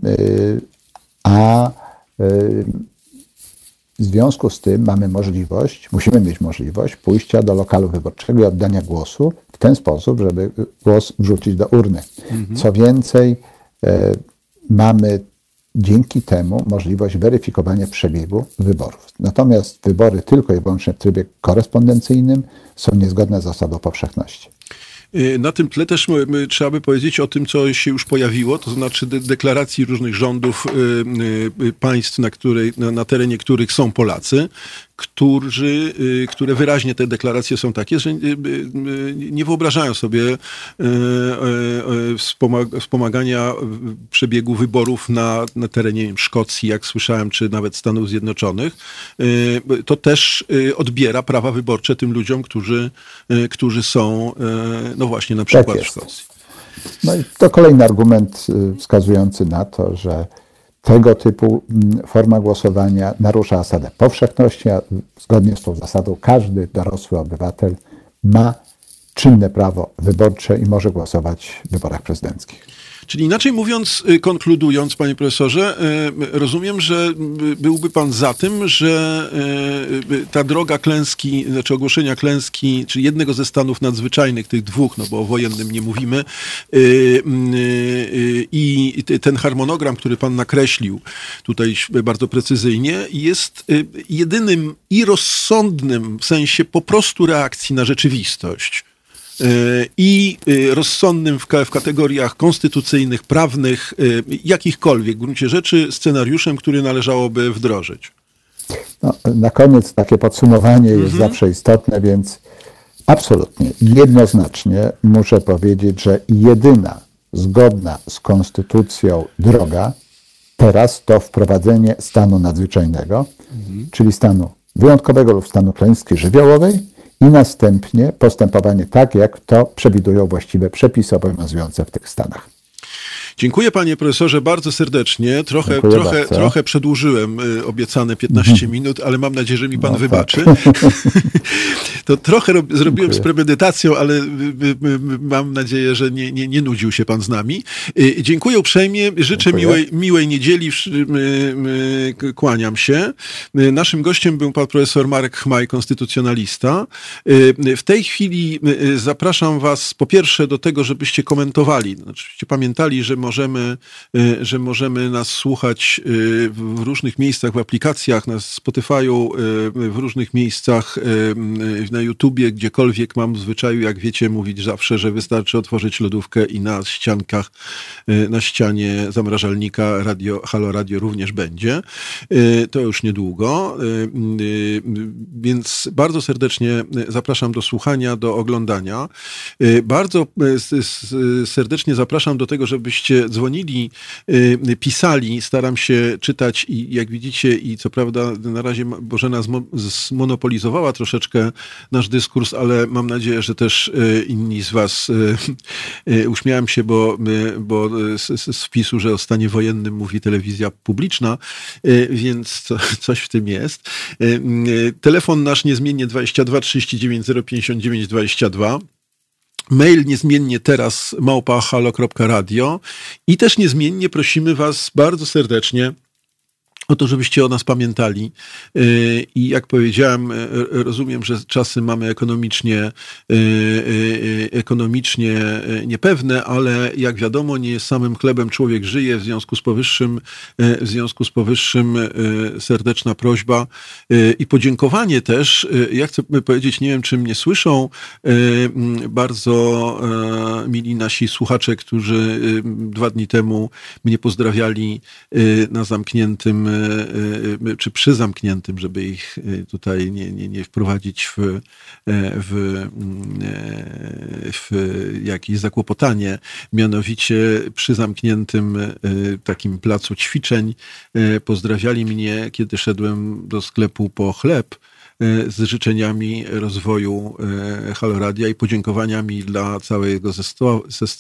a w związku z tym mamy możliwość, musimy mieć możliwość pójścia do lokalu wyborczego i oddania głosu w ten sposób, żeby głos wrzucić do urny. Mhm. Co więcej, e, mamy dzięki temu możliwość weryfikowania przebiegu wyborów. Natomiast wybory tylko i wyłącznie w trybie korespondencyjnym są niezgodne z zasadą powszechności. Y, na tym tle też trzeba by powiedzieć o tym, co się już pojawiło, to znaczy de deklaracji różnych rządów y, y, państw, na, której, na, na terenie których są Polacy, którzy, y, które wyraźnie te deklaracje są takie, że y, y, nie wyobrażają sobie wspomagania przebiegu wyborów na, na terenie wiem, Szkocji, jak słyszałem, czy nawet Stanów Zjednoczonych. To też odbiera prawa wyborcze tym ludziom, którzy, którzy są, no właśnie, na przykład tak w Szkocji. No i to kolejny argument wskazujący na to, że tego typu mm, forma głosowania narusza zasadę powszechności, a zgodnie z tą zasadą każdy dorosły obywatel ma czynne prawo wyborcze i może głosować w wyborach prezydenckich. Czyli inaczej mówiąc, y, konkludując, panie profesorze, y, rozumiem, że byłby pan za tym, że y, ta droga klęski, znaczy ogłoszenia klęski, czy jednego ze stanów nadzwyczajnych, tych dwóch, no bo o wojennym nie mówimy, i ten harmonogram, który pan nakreślił tutaj bardzo precyzyjnie, jest jedynym i rozsądnym w sensie po prostu reakcji na rzeczywistość i y, rozsądnym w, w kategoriach konstytucyjnych, prawnych, y, jakichkolwiek w gruncie rzeczy scenariuszem, który należałoby wdrożyć. No, na koniec takie podsumowanie jest mhm. zawsze istotne, więc absolutnie, jednoznacznie muszę powiedzieć, że jedyna zgodna z konstytucją droga teraz to wprowadzenie stanu nadzwyczajnego, mhm. czyli stanu wyjątkowego lub stanu klęski żywiołowej, i następnie postępowanie tak, jak to przewidują właściwe przepisy obowiązujące w tych stanach. Dziękuję panie profesorze bardzo serdecznie. Trochę, trochę, trochę przedłużyłem y, obiecane 15 mhm. minut, ale mam nadzieję, że mi pan no, wybaczy. Tak. to trochę rob, zrobiłem Dziękuję. z premedytacją, ale y, y, mam nadzieję, że nie, nie, nie nudził się pan z nami. Dziękuję uprzejmie, życzę miłej, miłej niedzieli, kłaniam się. Naszym gościem był pan profesor Marek Chmaj, konstytucjonalista. W tej chwili zapraszam was po pierwsze do tego, żebyście komentowali, znaczy pamiętali, że możemy, y, że możemy nas słuchać y, w różnych miejscach, w aplikacjach, na Spotify'u, y, w różnych miejscach, na YouTubie, gdziekolwiek mam w zwyczaju, jak wiecie, mówić zawsze, że wystarczy otworzyć lodówkę i na ściankach, na ścianie zamrażalnika radio, Halo Radio również będzie. To już niedługo. Więc bardzo serdecznie zapraszam do słuchania, do oglądania. Bardzo serdecznie zapraszam do tego, żebyście dzwonili, y, pisali, staram się czytać i jak widzicie i co prawda na razie Bożena zmonopolizowała troszeczkę nasz dyskurs, ale mam nadzieję, że też y, inni z was y, uśmiałem się, bo, bo z, z wpisu, że o stanie wojennym mówi telewizja publiczna, więc co, coś w tym jest. Telefon nasz niezmiennie 22 39 059 22. Mail niezmiennie teraz małpa.halo.radio i też niezmiennie prosimy Was bardzo serdecznie o to, żebyście o nas pamiętali. Y, I jak powiedziałem, y, rozumiem, że czasy mamy ekonomicznie, ekonomicznie niepewne, ale jak wiadomo, nie samym chlebem człowiek żyje. W związku z powyższym, w związku z powyższym serdeczna prośba i podziękowanie też. Ja chcę powiedzieć, nie wiem, czy mnie słyszą, bardzo mili nasi słuchacze, którzy dwa dni temu mnie pozdrawiali na zamkniętym E, e, czy przy zamkniętym, żeby ich e, tutaj nie, nie, nie wprowadzić w, w, mm, w jakieś zakłopotanie. Mianowicie przy zamkniętym takim placu ćwiczeń pozdrawiali mnie, kiedy szedłem do sklepu po chleb E, z życzeniami rozwoju e, Haloradia i podziękowaniami dla całego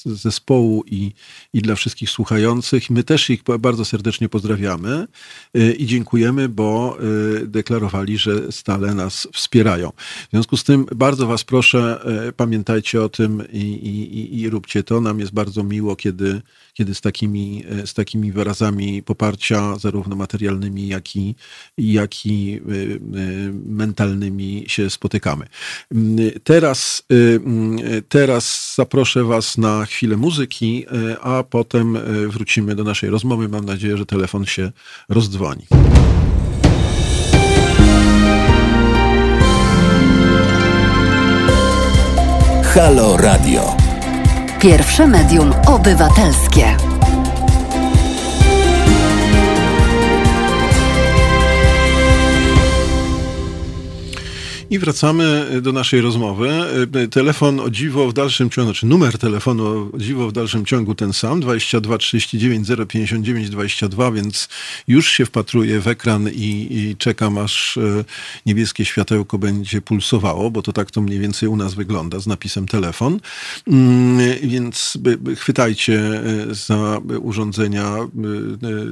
zespołu i, i dla wszystkich słuchających. My też ich bardzo serdecznie pozdrawiamy e, i dziękujemy, bo deklarowali, że stale nas wspierają. W związku z tym bardzo Was proszę, pamiętajcie o tym i, i, i róbcie to. Nam jest bardzo miło, kiedy kiedy z takimi, e, z takimi wyrazami poparcia, zarówno materialnymi, jak i, jak i e, e, mentalnymi się spotykamy. Mm, teraz, mm, teraz zaproszę Was na chwilę muzyki, a potem wrócimy do naszej rozmowy. Mam nadzieję, że telefon się rozdzwoni. Halo Radio. Pierwsze medium obywatelskie. I wracamy do naszej rozmowy. Telefon o dziwo w dalszym ciągu, znaczy numer telefonu o dziwo w dalszym ciągu ten sam, 22 39 059 22, więc już się wpatruję w ekran i, i czekam, aż e, niebieskie światełko będzie pulsowało, bo to tak to mniej więcej u nas wygląda z napisem telefon. Mm, więc chwytajcie e, za urządzenia e,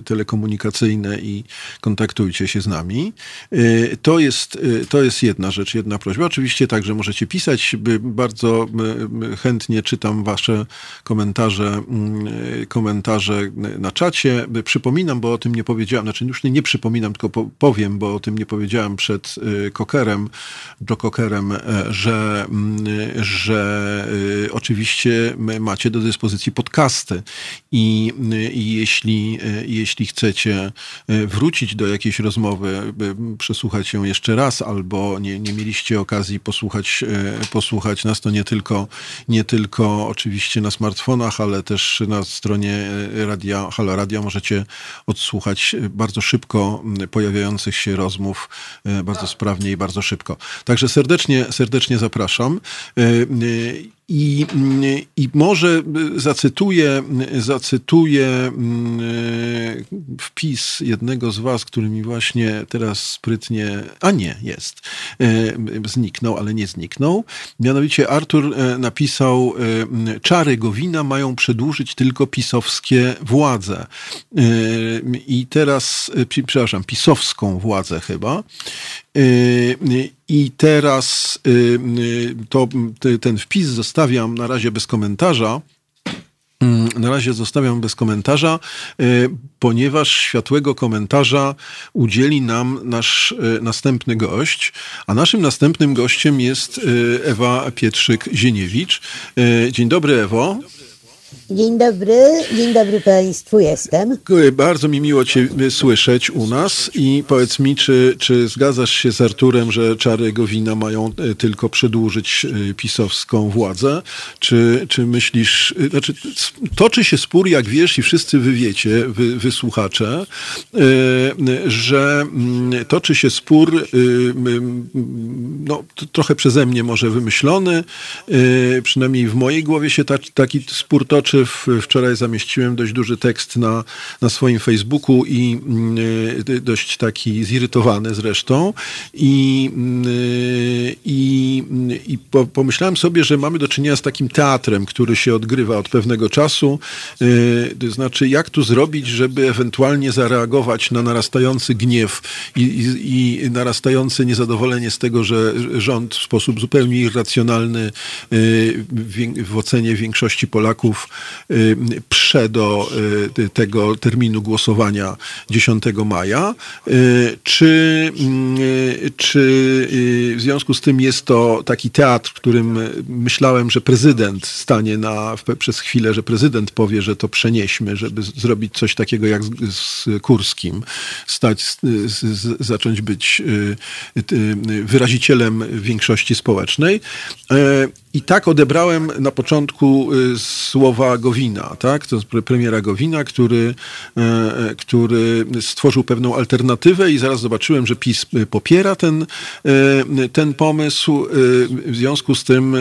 telekomunikacyjne i kontaktujcie się z nami. To jest, to jest jedna rzecz. Rzecz, jedna prośba. Oczywiście także możecie pisać. Bardzo chętnie czytam wasze komentarze, komentarze na czacie. Przypominam, bo o tym nie powiedziałem, znaczy już nie, nie przypominam, tylko powiem, bo o tym nie powiedziałem przed Kokerem, do Kokerem, że, że oczywiście macie do dyspozycji podcasty i, i jeśli, jeśli chcecie wrócić do jakiejś rozmowy, przesłuchać ją jeszcze raz, albo nie, nie mieliście okazji posłuchać, e, posłuchać nas, to nie tylko, nie tylko oczywiście na smartfonach, ale też na stronie e, radia, Halo Radio możecie odsłuchać bardzo szybko pojawiających się rozmów, e, bardzo sprawnie i bardzo szybko. Także serdecznie, serdecznie zapraszam. I, I może zacytuję, zacytuję mm, wpis jednego z Was, który mi właśnie teraz sprytnie, a nie, jest, zniknął, ale nie zniknął. Mianowicie Artur napisał, czary Gowina mają przedłużyć tylko pisowskie władze. I teraz, przepraszam, pisowską władzę chyba. I teraz to, ten wpis zostawiam na razie bez komentarza. Mm, na razie zostawiam bez komentarza, ponieważ światłego komentarza udzieli nam nasz następny gość, a naszym następnym gościem jest Ewa Pietrzyk-Zieniewicz. Dzień dobry, Ewo. Dzień dobry, dzień dobry Państwu, jestem. Bardzo mi miło Cię słyszeć u nas i powiedz mi, czy, czy zgadzasz się z Arturem, że czary Gowina mają e, tylko przedłużyć e, pisowską władzę? Czy, czy myślisz, e, znaczy toczy się spór, jak wiesz i wszyscy wy wiecie, wy, wysłuchacze, że mm, toczy się spór, no trochę przeze mnie może wymyślony, przynajmniej w mojej głowie się taki spór toczy, toczy. Wczoraj zamieściłem dość duży tekst na, na swoim Facebooku i y, dość taki zirytowany zresztą. I, y, i, i po, pomyślałem sobie, że mamy do czynienia z takim teatrem, który się odgrywa od pewnego czasu. Y, to znaczy, jak tu zrobić, żeby ewentualnie zareagować na narastający gniew i, i, i narastające niezadowolenie z tego, że rząd w sposób zupełnie irracjonalny w ocenie większości Polaków Y, prze do y, tego terminu głosowania 10 maja. Y, czy, czy w związku z tym jest to taki teatr, w którym myślałem, że prezydent stanie na, przez chwilę, że prezydent powie, że to przenieśmy, żeby zrobić coś takiego jak z, z Kurskim, stać, z, z, zacząć być wyrazicielem większości społecznej. I tak odebrałem na początku y, słowa Gowina, tak? To premiera Gowina, który, e, e, który stworzył pewną alternatywę i zaraz zobaczyłem, że PiS y, popiera ten, e, ten pomysł. W związku z tym,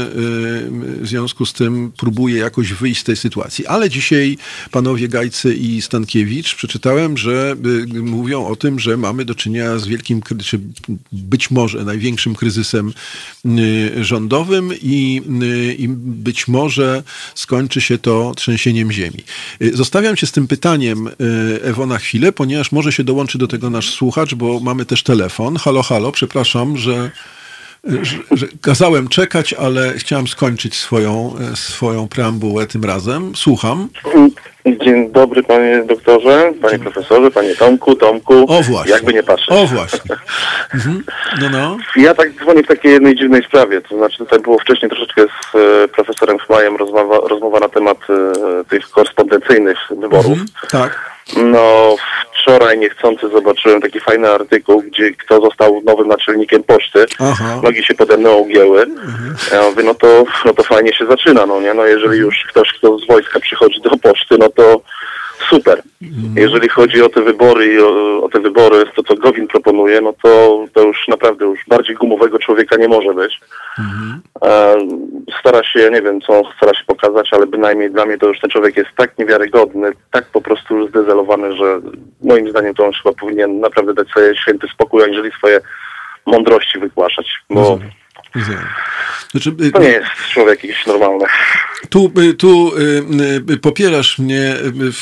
w związku z tym próbuje jakoś wyjść z tej sytuacji. Ale dzisiaj panowie Gajcy i Stankiewicz przeczytałem, że y, mówią o tym, że mamy do czynienia z wielkim, czy być może największym kryzysem rządowym i i być może skończy się to trzęsieniem ziemi. Y, zostawiam cię z tym pytaniem, y, Ewo, na chwilę, ponieważ może się dołączy do tego nasz słuchacz, bo mamy też telefon. Halo, halo, przepraszam, że że, kazałem czekać, ale chciałem skończyć swoją, e, swoją preambułę tym razem. Słucham. Dzień dobry panie doktorze, panie profesorze, panie Tomku, Tomku. O właśnie. Jakby nie patrzeć. O właśnie. Mhm. No, no. Ja tak dzwonię w takiej jednej dziwnej sprawie. To znaczy tutaj było wcześniej troszeczkę z e, profesorem Chmajem rozmowa, rozmowa na temat e, tych korespondencyjnych wyborów. Mhm. Tak. No, wczoraj niechcący zobaczyłem taki fajny artykuł, gdzie kto został nowym naczelnikiem poczty. Aha. Nogi się pode mną ogięły. Mhm. Ja mówię, no to, no to fajnie się zaczyna, no nie? No jeżeli już ktoś, kto z wojska przychodzi do poczty, no to super. Mhm. Jeżeli chodzi o te wybory i o, o, te wybory, to co Gowin proponuje, no to, to już naprawdę już bardziej gumowego człowieka nie może być. Mhm. E, stara się, ja nie wiem co on stara się pokazać, ale bynajmniej dla mnie to już ten człowiek jest tak niewiarygodny, tak po prostu już zdezelowany, że moim zdaniem to on chyba powinien naprawdę dać sobie święty spokój, aniżeli swoje mądrości wygłaszać. Bo znaczy, y, to nie jest człowiek jakiś normalny. Tu, y, tu y, popierasz mnie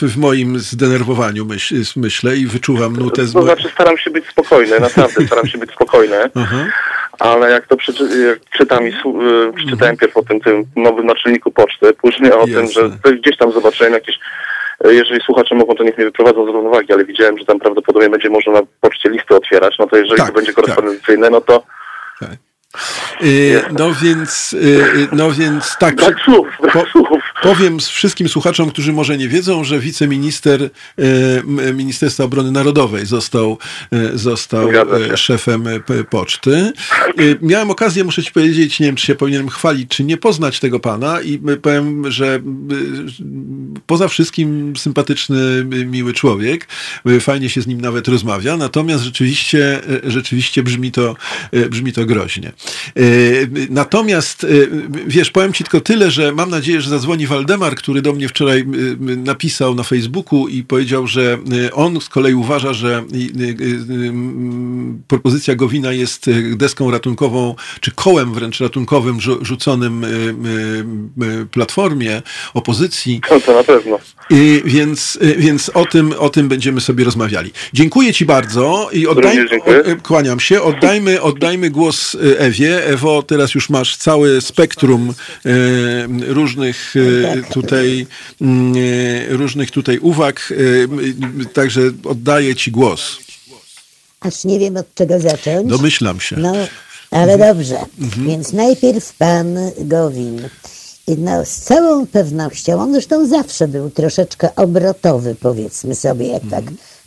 w, moim zdenerwowaniu, myśl, myślę, i wyczuwam nutę. To znaczy staram się być spokojny, naprawdę staram się być spokojny. Aha. ale jak to przeczy, jak czytam i przeczytałem pierw o tym, tym nowym naczelniku poczty, później o Jasne. tym, że gdzieś tam zobaczyłem jakieś jeżeli słuchacze mogą, to niech mnie wyprowadzą z równowagi, ale widziałem, że tam prawdopodobnie będzie można na poczcie listy otwierać, no to jeżeli tak, to będzie tak. korespondencyjne, tak. no to tak. Y, no więc, y, y, no więc tak. Brak słów, brak słów. Powiem wszystkim słuchaczom, którzy może nie wiedzą, że wiceminister Ministerstwa Obrony Narodowej został, został szefem poczty. Miałem okazję, muszę ci powiedzieć, nie wiem, czy się powinienem chwalić, czy nie poznać tego pana i powiem, że poza wszystkim sympatyczny, miły człowiek. Fajnie się z nim nawet rozmawia, natomiast rzeczywiście, rzeczywiście brzmi to, brzmi to groźnie. E, natomiast, e, wiesz, powiem ci tylko tyle, że mam nadzieję, że zadzwoni Waldemar, który do mnie wczoraj e, napisał na Facebooku i powiedział, że on z kolei uważa, że propozycja Gowina jest deską ratunkową, czy kołem wręcz ratunkowym rzuconym platformie opozycji. No to na pewno. I więc, więc o, tym, o tym będziemy sobie rozmawiali. Dziękuję Ci bardzo i oddaj, kłaniam się. Oddajmy, oddajmy głos Ewie. Ewo, teraz już masz całe spektrum różnych. Tutaj mm, e, różnych tutaj uwag, także oddaję Ci głos. Aż nie wiem od czego zacząć. Domyślam się. No, ale mhm. dobrze. Mhm. Więc najpierw pan Gowin. No, z całą pewnością, on zresztą zawsze był troszeczkę obrotowy, powiedzmy sobie, jak tak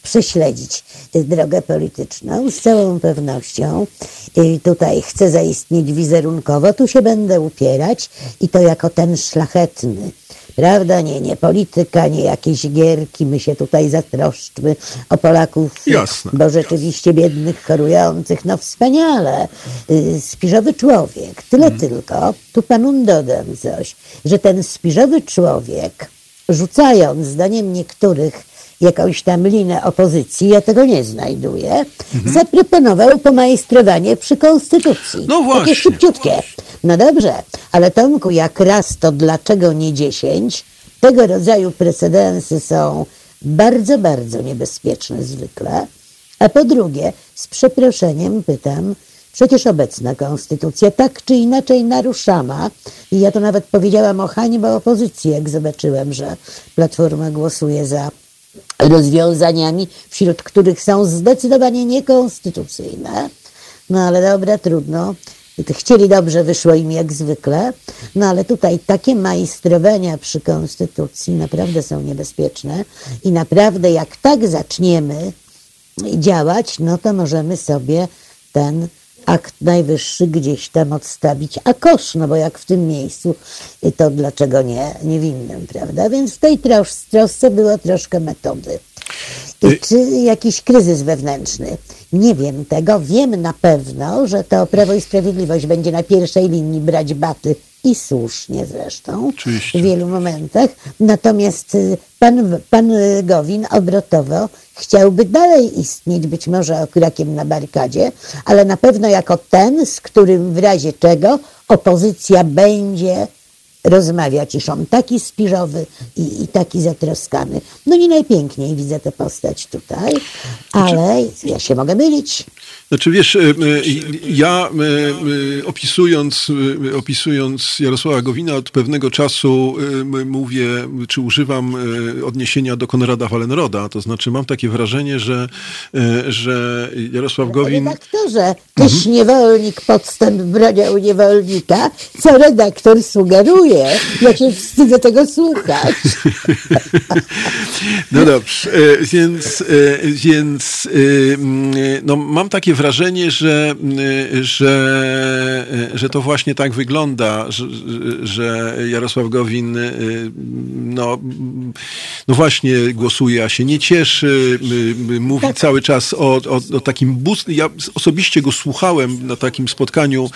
mhm prześledzić drogę polityczną. Z całą pewnością I tutaj chcę zaistnieć wizerunkowo, tu się będę upierać i to jako ten szlachetny. Prawda? Nie, nie polityka, nie jakieś gierki. My się tutaj zatroszczmy o Polaków, Jasne. bo rzeczywiście biednych, chorujących. No wspaniale. Y, spiżowy człowiek. Tyle hmm. tylko. Tu panu dodam coś, że ten spiżowy człowiek, rzucając zdaniem niektórych jakąś tam linę opozycji, ja tego nie znajduję, mhm. zaproponował pomajstrowanie przy konstytucji. No właśnie. Takie szybciutkie. No dobrze, ale Tomku, jak raz to dlaczego nie dziesięć? Tego rodzaju precedensy są bardzo, bardzo niebezpieczne zwykle. A po drugie, z przeproszeniem pytam, przecież obecna konstytucja tak czy inaczej naruszana, i ja to nawet powiedziałam o hańbie opozycji, jak zobaczyłem, że Platforma głosuje za rozwiązaniami, wśród których są zdecydowanie niekonstytucyjne. No ale dobra, trudno. Chcieli dobrze, wyszło im jak zwykle. No ale tutaj takie majstrowania przy konstytucji naprawdę są niebezpieczne i naprawdę jak tak zaczniemy działać, no to możemy sobie ten akt najwyższy gdzieś tam odstawić, a kosz, no bo jak w tym miejscu, to dlaczego nie niewinnym, prawda? Więc w tej tros trosce było troszkę metody. I czy jakiś kryzys wewnętrzny? Nie wiem tego. Wiem na pewno, że to Prawo i Sprawiedliwość będzie na pierwszej linii brać baty i słusznie zresztą Oczywiście. w wielu momentach. Natomiast y, pan, pan Gowin obrotowo chciałby dalej istnieć, być może okrakiem na barykadzie, ale na pewno jako ten, z którym w razie czego opozycja będzie rozmawiać, iż on taki spiżowy i, i, taki zatroskany. No nie najpiękniej widzę tę postać tutaj, ale ja się mogę mylić. Znaczy wiesz, e, e, ja e, opisując, opisując Jarosława Gowina od pewnego czasu mówię, czy używam odniesienia do Konrada Wallenroda, to znaczy mam takie wrażenie, że, że Jarosław Gowin... Redaktorze, tyś mhm. niewolnik podstęp broniał niewolnika, co redaktor sugeruje. Ja się wstydzę tego słuchać. No dobrze, więc, więc no, mam takie wrażenie, że, że, że to właśnie tak wygląda, że, że Jarosław Gowin no, no właśnie głosuje, a się nie cieszy, mówi tak. cały czas o, o, o takim boost. Ja osobiście go słuchałem na takim spotkaniu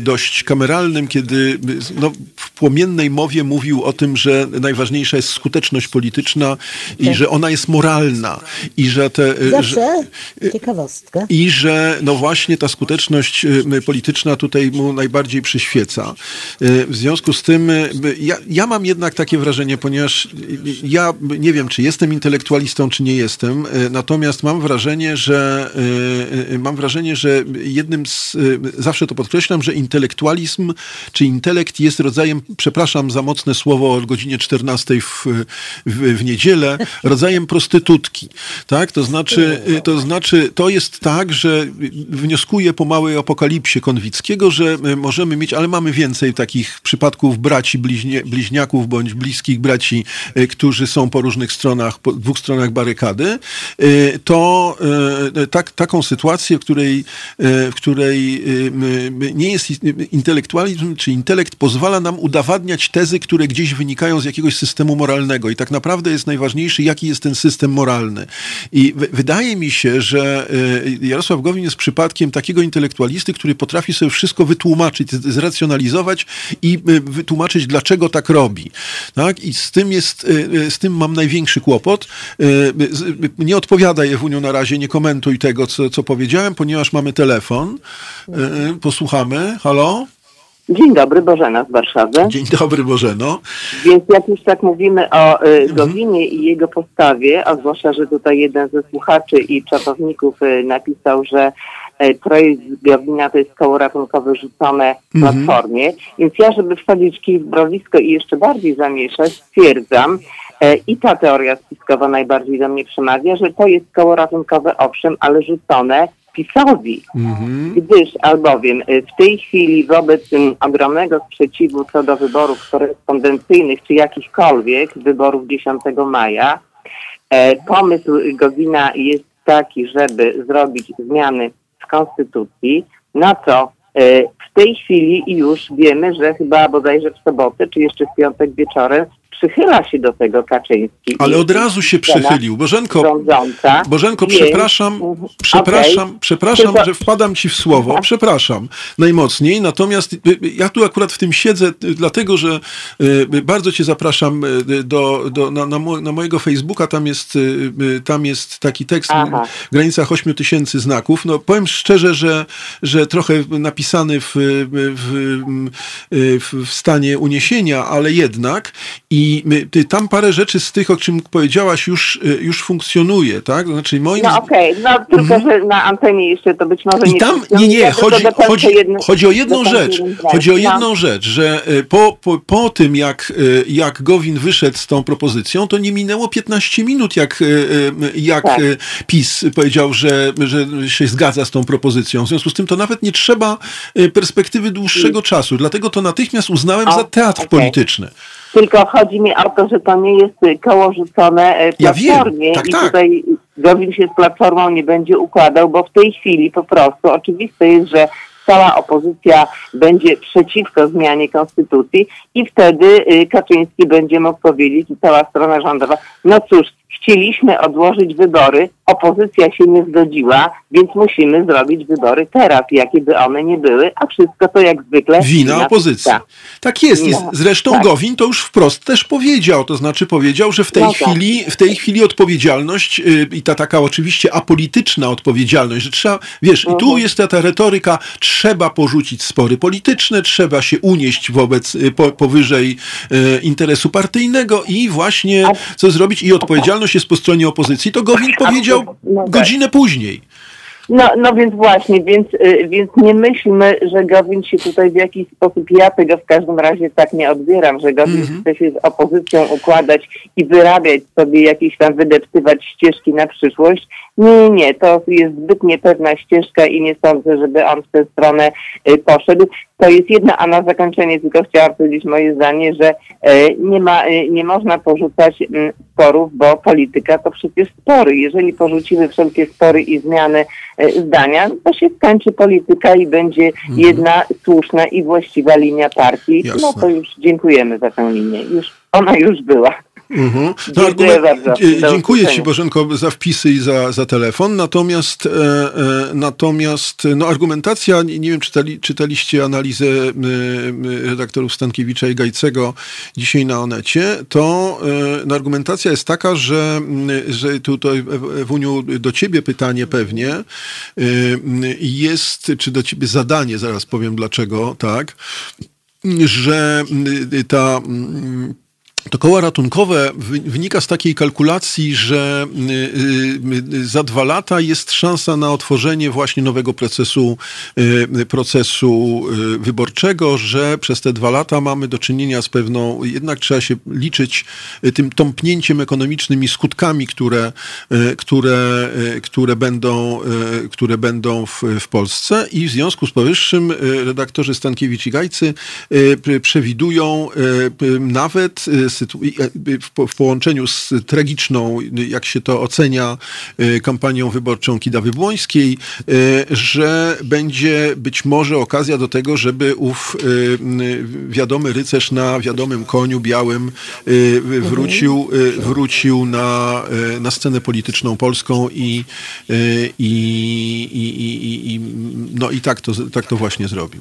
dość kameralnym, kiedy no, no, w płomiennej mowie mówił o tym, że najważniejsza jest skuteczność polityczna i tak. że ona jest moralna. I że te... Zawsze że, ciekawostka. I że no właśnie ta skuteczność polityczna tutaj mu najbardziej przyświeca. W związku z tym ja, ja mam jednak takie wrażenie, ponieważ ja nie wiem, czy jestem intelektualistą, czy nie jestem, natomiast mam wrażenie, że mam wrażenie, że jednym z, zawsze to podkreślam, że intelektualizm czy intelekt jest rodzajem, przepraszam za mocne słowo o godzinie 14 w, w, w niedzielę, rodzajem prostytutki. Tak? To znaczy, to znaczy, to jest tak, że wnioskuję po małej apokalipsie Konwickiego, że możemy mieć, ale mamy więcej takich przypadków braci bliźnie, bliźniaków bądź bliskich braci, e, którzy są po różnych stronach, po dwóch stronach barykady, e, to e, tak, taką sytuację, w której, w której nie jest intelektualizm czy intelekt pozwala nam udowadniać tezy, które gdzieś wynikają z jakiegoś systemu moralnego. I tak naprawdę jest najważniejszy, jaki jest ten system moralny. I wydaje mi się, że Jarosław Gowin jest przypadkiem takiego intelektualisty, który potrafi sobie wszystko wytłumaczyć, zracjonalizować i wytłumaczyć, dlaczego tak robi. Tak? I z tym jest, z tym mam największy kłopot. Nie odpowiadaj Ewuniu na razie, nie komentuj tego, co, co powiedziałem, ponieważ mamy telefon. Posłuchamy. Halo? Dzień dobry, Bożena z Warszawy. Dzień dobry, Bożeno. Więc jak już tak mówimy o y, mhm. Gowinie i jego postawie, a zwłaszcza, że tutaj jeden ze słuchaczy i czatowników y, napisał, że y, projekt Gowina to jest koło ratunkowe rzucone w mhm. platformie. Więc ja, żeby wsadzić kij w browisko i jeszcze bardziej zamieszać, stwierdzam, i ta teoria spiskowa najbardziej do mnie przemawia, że to jest koło ratunkowe, owszem, ale rzucone PiSowi, mhm. gdyż albowiem y, w tej chwili wobec um, ogromnego sprzeciwu co do wyborów korespondencyjnych czy jakichkolwiek wyborów 10 maja, e, pomysł Gowina jest taki, żeby zrobić zmiany w konstytucji, na co e, w tej chwili już wiemy, że chyba bodajże w sobotę, czy jeszcze w piątek wieczorem przychyla się do tego Kaczyński. Ale od razu się przychylił. Bożenko, rządząca, Bożenko przepraszam, mhm. przepraszam, okay. przepraszam, Tylko... że wpadam ci w słowo. Tak. Przepraszam najmocniej. Natomiast y, y, ja tu akurat w tym siedzę, y, dlatego że bardzo cię zapraszam do, do, na, na, na mojego Facebooka. Tam jest, tam jest taki tekst Aha. w granicach 8 tysięcy znaków. No powiem szczerze, że, że trochę napisany w, w, w, w stanie uniesienia, ale jednak i i tam parę rzeczy z tych, o czym powiedziałaś, już, y, już funkcjonuje, tak? Znaczy moim... No okej, okay. no tylko, mhm. że na antenie jeszcze to być może I nie tam, Nie, nie, chodzi, chodzi, chodzi o jedną rzecz. Chodzi o jedną no. rzecz, że y, po, po, po tym, jak, y, jak Gowin wyszedł z tą propozycją, to nie minęło 15 minut, jak, jak tak. PiS powiedział, że, że się zgadza z tą propozycją. W związku z tym to nawet nie trzeba perspektywy dłuższego czasu. Dlatego to natychmiast uznałem o, za teatr okay. polityczny. Tylko chodzi mi o to, że to nie jest koło rzucone platformie ja tak, i tak. tutaj Gowin się z platformą nie będzie układał, bo w tej chwili po prostu oczywiste jest, że cała opozycja będzie przeciwko zmianie konstytucji i wtedy y, Kaczyński będzie mógł powiedzieć i cała strona rządowa, no cóż, chcieliśmy odłożyć wybory, opozycja się nie zgodziła, więc musimy zrobić wybory teraz, jakie by one nie były, a wszystko to jak zwykle... Wina opozycji. Tak jest. No, Zresztą tak. Gowin to już wprost też powiedział, to znaczy powiedział, że w tej, no tak. chwili, w tej chwili odpowiedzialność yy, i ta taka oczywiście apolityczna odpowiedzialność, że trzeba, wiesz, i tu mhm. jest ta, ta retoryka, trzeba porzucić spory polityczne, trzeba się unieść wobec, yy, po, powyżej yy, interesu partyjnego i właśnie co zrobić i odpowiedzialność jest po stronie opozycji, to Gowin powiedział no tak. godzinę później. No, no więc właśnie, więc, y, więc nie myślmy, że Gowin się tutaj w jakiś sposób, ja tego w każdym razie tak nie odbieram, że Gowin mm -hmm. chce się z opozycją układać i wyrabiać sobie jakieś tam, wydeptywać ścieżki na przyszłość. Nie, nie, to jest zbyt niepewna ścieżka i nie sądzę, żeby on w tę stronę y, poszedł. To jest jedna, a na zakończenie tylko chciałam powiedzieć moje zdanie, że y, nie ma, nie można porzucać mm, sporów, bo polityka to przecież spory. Jeżeli porzucimy wszelkie spory i zmiany zdania, to się skończy polityka i będzie mhm. jedna słuszna i właściwa linia partii. Jasne. No to już dziękujemy za tę linię. Już, ona już była. Mhm. No, dziękuję bardzo. Dziękuję Ci Bożenko za wpisy i za, za telefon. Natomiast, e, e, natomiast no, argumentacja, nie wiem, czytali, czytaliście analizę e, redaktorów Stankiewicza i Gajcego dzisiaj na Onecie, to no, argumentacja jest taka, że, że tutaj Wuniu do Ciebie pytanie pewnie jest, czy do Ciebie zadanie, zaraz powiem dlaczego, tak, że ta to koło ratunkowe wynika z takiej kalkulacji, że y, y, za dwa lata jest szansa na otworzenie właśnie nowego procesu, y, procesu wyborczego, że przez te dwa lata mamy do czynienia z pewną, jednak trzeba się liczyć tym tąpnięciem ekonomicznym i skutkami, które, które, które będą, które będą w, w Polsce. I w związku z powyższym redaktorzy Stankiewicz i Gajcy przewidują nawet w połączeniu z tragiczną, jak się to ocenia, y, kampanią wyborczą Kidawy Błońskiej, y, że będzie być może okazja do tego, żeby ów y, wiadomy rycerz na wiadomym koniu białym wrócił, wrócił na, na scenę polityczną polską i, i, i, i, no i tak to, tak to właśnie zrobił.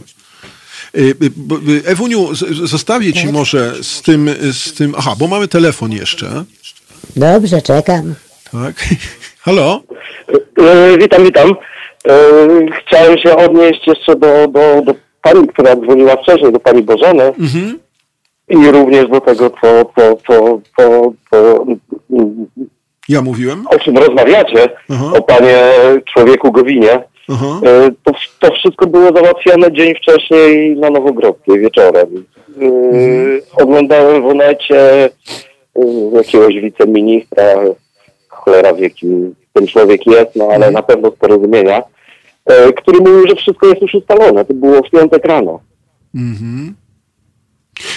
Y, y, y, Ewuniu, zostawię ci może z tym, z tym. Aha, bo mamy telefon jeszcze. Dobrze, czekam. Tak. Halo? Witam, witam. Chciałem się odnieść jeszcze do, do, do pani, która dzwoniła wcześniej, do pani Bożeny. Mhm. I również do tego, co, co, co, co, co ja mówiłem? O czym rozmawiacie? Aha. O panie człowieku Gowinie. E, to, to, wszystko było załatwione dzień wcześniej na Nowogrodzkiej wieczorem. E, mhm. Oglądałem w onecie e, jakiegoś wiceministra, cholera wie kim ten człowiek jest, no ale mhm. na pewno z porozumienia, który mówił, że wszystko jest już ustalone. To było w piątek rano. Mhm.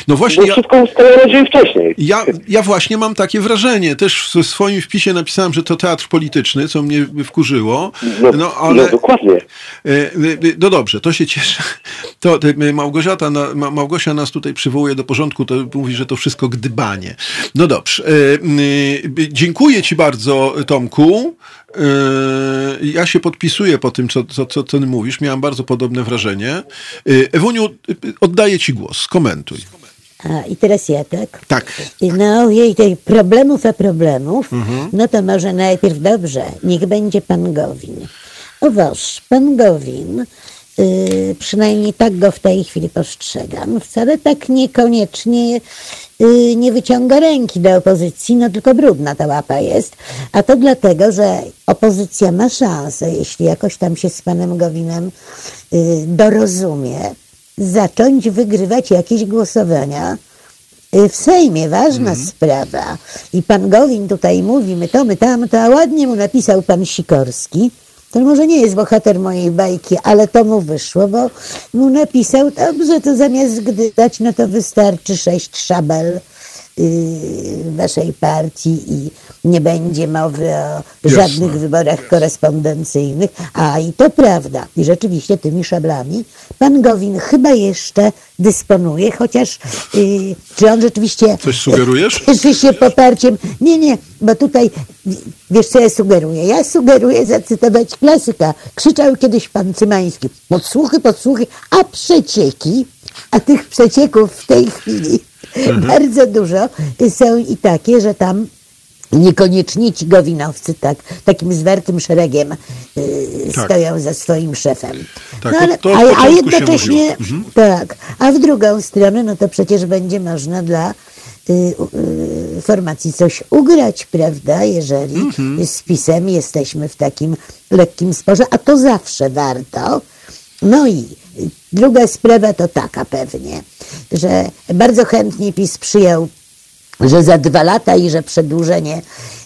No właśnie. Wszystko ustalone dzień wcześniej. Ja, ja właśnie mam takie wrażenie. Też w swoim wpisie napisałem, że to teatr polityczny, co mnie wkurzyło. No, no ale. No, dokładnie. E, e, no dobrze, to się cieszę. To Małgorzata, Małgosia nas tutaj przywołuje do porządku, to mówi, że to wszystko gdybanie. No dobrze. E, dziękuję Ci bardzo, Tomku. Ja się podpisuję po tym, co, co, co ty mówisz. Miałam bardzo podobne wrażenie. Ewuniu, oddaję Ci głos. Komentuj. A, I teraz ja, tak? Tak. No, jej tej problemów a problemów, mhm. no to może najpierw dobrze, niech będzie pan Gowin. Owoż, pan Gowin, yy, przynajmniej tak go w tej chwili postrzegam, wcale tak niekoniecznie yy, nie wyciąga ręki do opozycji, no tylko brudna ta łapa jest. A to dlatego, że opozycja ma szansę, jeśli jakoś tam się z panem Gowinem yy, dorozumie, zacząć wygrywać jakieś głosowania y, w Sejmie. Ważna mm. sprawa. I pan Gowin tutaj mówi, my to, my tamto, a ładnie mu napisał pan Sikorski. To może nie jest bohater mojej bajki, ale to mu wyszło, bo mu napisał, dobrze, to zamiast gdybać, no to wystarczy sześć szabel waszej partii i nie będzie mowy o żadnych Jasne. wyborach korespondencyjnych. A i to prawda. I rzeczywiście tymi szablami pan Gowin chyba jeszcze dysponuje, chociaż yy, czy on rzeczywiście... Coś sugerujesz? Cieszy się poparciem. Nie, nie, bo tutaj wiesz co ja sugeruję? Ja sugeruję zacytować klasyka. Krzyczał kiedyś pan Cymański. Podsłuchy, podsłuchy, a przecieki, a tych przecieków w tej chwili Mhm. Bardzo dużo są i takie, że tam niekoniecznie ci gowinowcy tak, takim zwartym szeregiem y, tak. stoją za swoim szefem. Tak, no, ale, to, to a, a, jednocześnie mhm. tak, a w drugą stronę, no to przecież będzie można dla y, y, formacji coś ugrać, prawda, jeżeli mhm. z pisem jesteśmy w takim lekkim sporze, a to zawsze warto. No i druga sprawa to taka pewnie, że bardzo chętnie PiS przyjął, że za dwa lata i że przedłużenie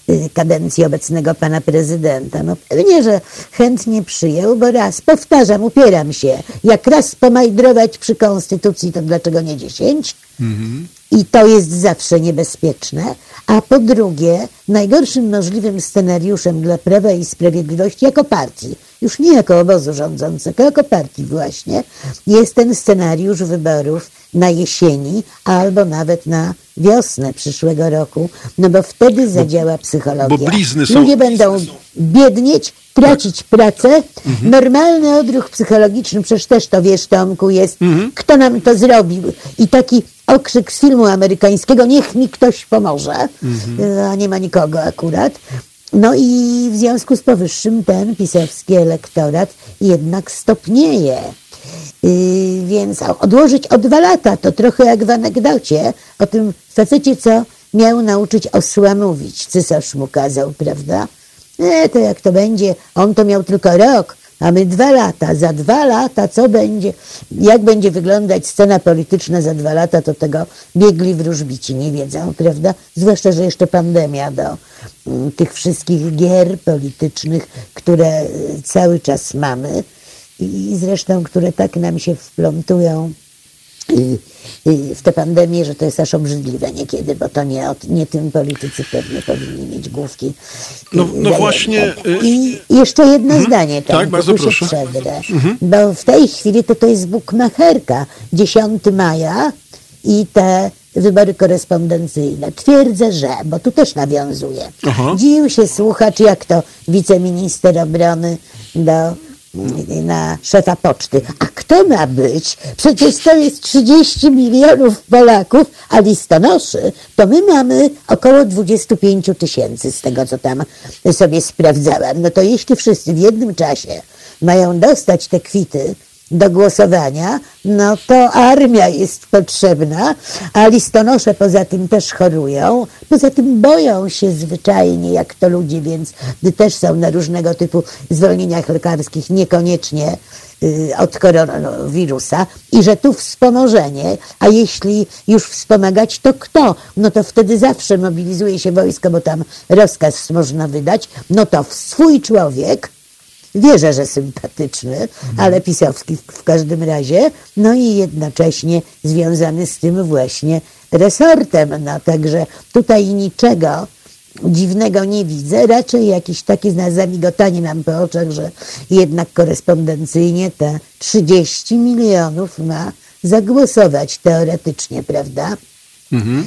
y, kadencji obecnego pana prezydenta. No pewnie, że chętnie przyjął, bo raz, powtarzam, upieram się, jak raz pomajdrować przy konstytucji, to dlaczego nie dziesięć? Mhm. I to jest zawsze niebezpieczne. A po drugie, najgorszym możliwym scenariuszem dla Prawa i Sprawiedliwości jako partii, już nie jako obozu rządzącego, jako partii właśnie, jest ten scenariusz wyborów na jesieni albo nawet na wiosnę przyszłego roku, no bo wtedy zadziała psychologia. Bo blizny są... Ludzie będą biednieć, tracić pracę. Mhm. Normalny odruch psychologiczny, przecież też to wiesz, Tomku, jest, mhm. kto nam to zrobił. I taki okrzyk z filmu amerykańskiego, niech mi ktoś pomoże, mhm. a nie ma nikogo akurat. No i w związku z powyższym ten pisowski elektorat jednak stopnieje. Yy, więc odłożyć o dwa lata to trochę jak w anegdocie o tym facecie, co miał nauczyć osła mówić. Cesarz mu kazał, prawda? E, to jak to będzie? On to miał tylko rok, a my dwa lata. Za dwa lata co będzie? Jak będzie wyglądać scena polityczna za dwa lata, to tego biegli wróżbici nie wiedzą, prawda? Zwłaszcza, że jeszcze pandemia do mm, tych wszystkich gier politycznych, które y, cały czas mamy i zresztą, które tak nam się wplątują w tę pandemię, że to jest aż obrzydliwe niekiedy, bo to nie, nie tym politycy pewnie powinni mieć główki. No, no właśnie. Y, I jeszcze jedno mhm. zdanie, tak, bardzo proszę. Przedrę, mhm. bo w tej chwili to, to jest bukmacherka. 10 maja i te wybory korespondencyjne. Twierdzę, że, bo tu też nawiązuje. Dziwił się słuchacz, jak to wiceminister obrony do na szefa poczty. A kto ma być? Przecież to jest 30 milionów Polaków, a listonoszy to my mamy około 25 tysięcy z tego, co tam sobie sprawdzałam. No to jeśli wszyscy w jednym czasie mają dostać te kwity, do głosowania, no to armia jest potrzebna, a listonosze poza tym też chorują, poza tym boją się zwyczajnie, jak to ludzie, więc też są na różnego typu zwolnieniach lekarskich, niekoniecznie y, od koronawirusa. I że tu wspomożenie, a jeśli już wspomagać, to kto? No to wtedy zawsze mobilizuje się wojsko, bo tam rozkaz można wydać, no to swój człowiek, wierzę, że sympatyczny, ale pisowski w każdym razie, no i jednocześnie związany z tym właśnie resortem. No także tutaj niczego dziwnego nie widzę, raczej jakieś takie zamigotanie nam po oczach, że jednak korespondencyjnie te 30 milionów ma zagłosować teoretycznie, prawda? Mhm.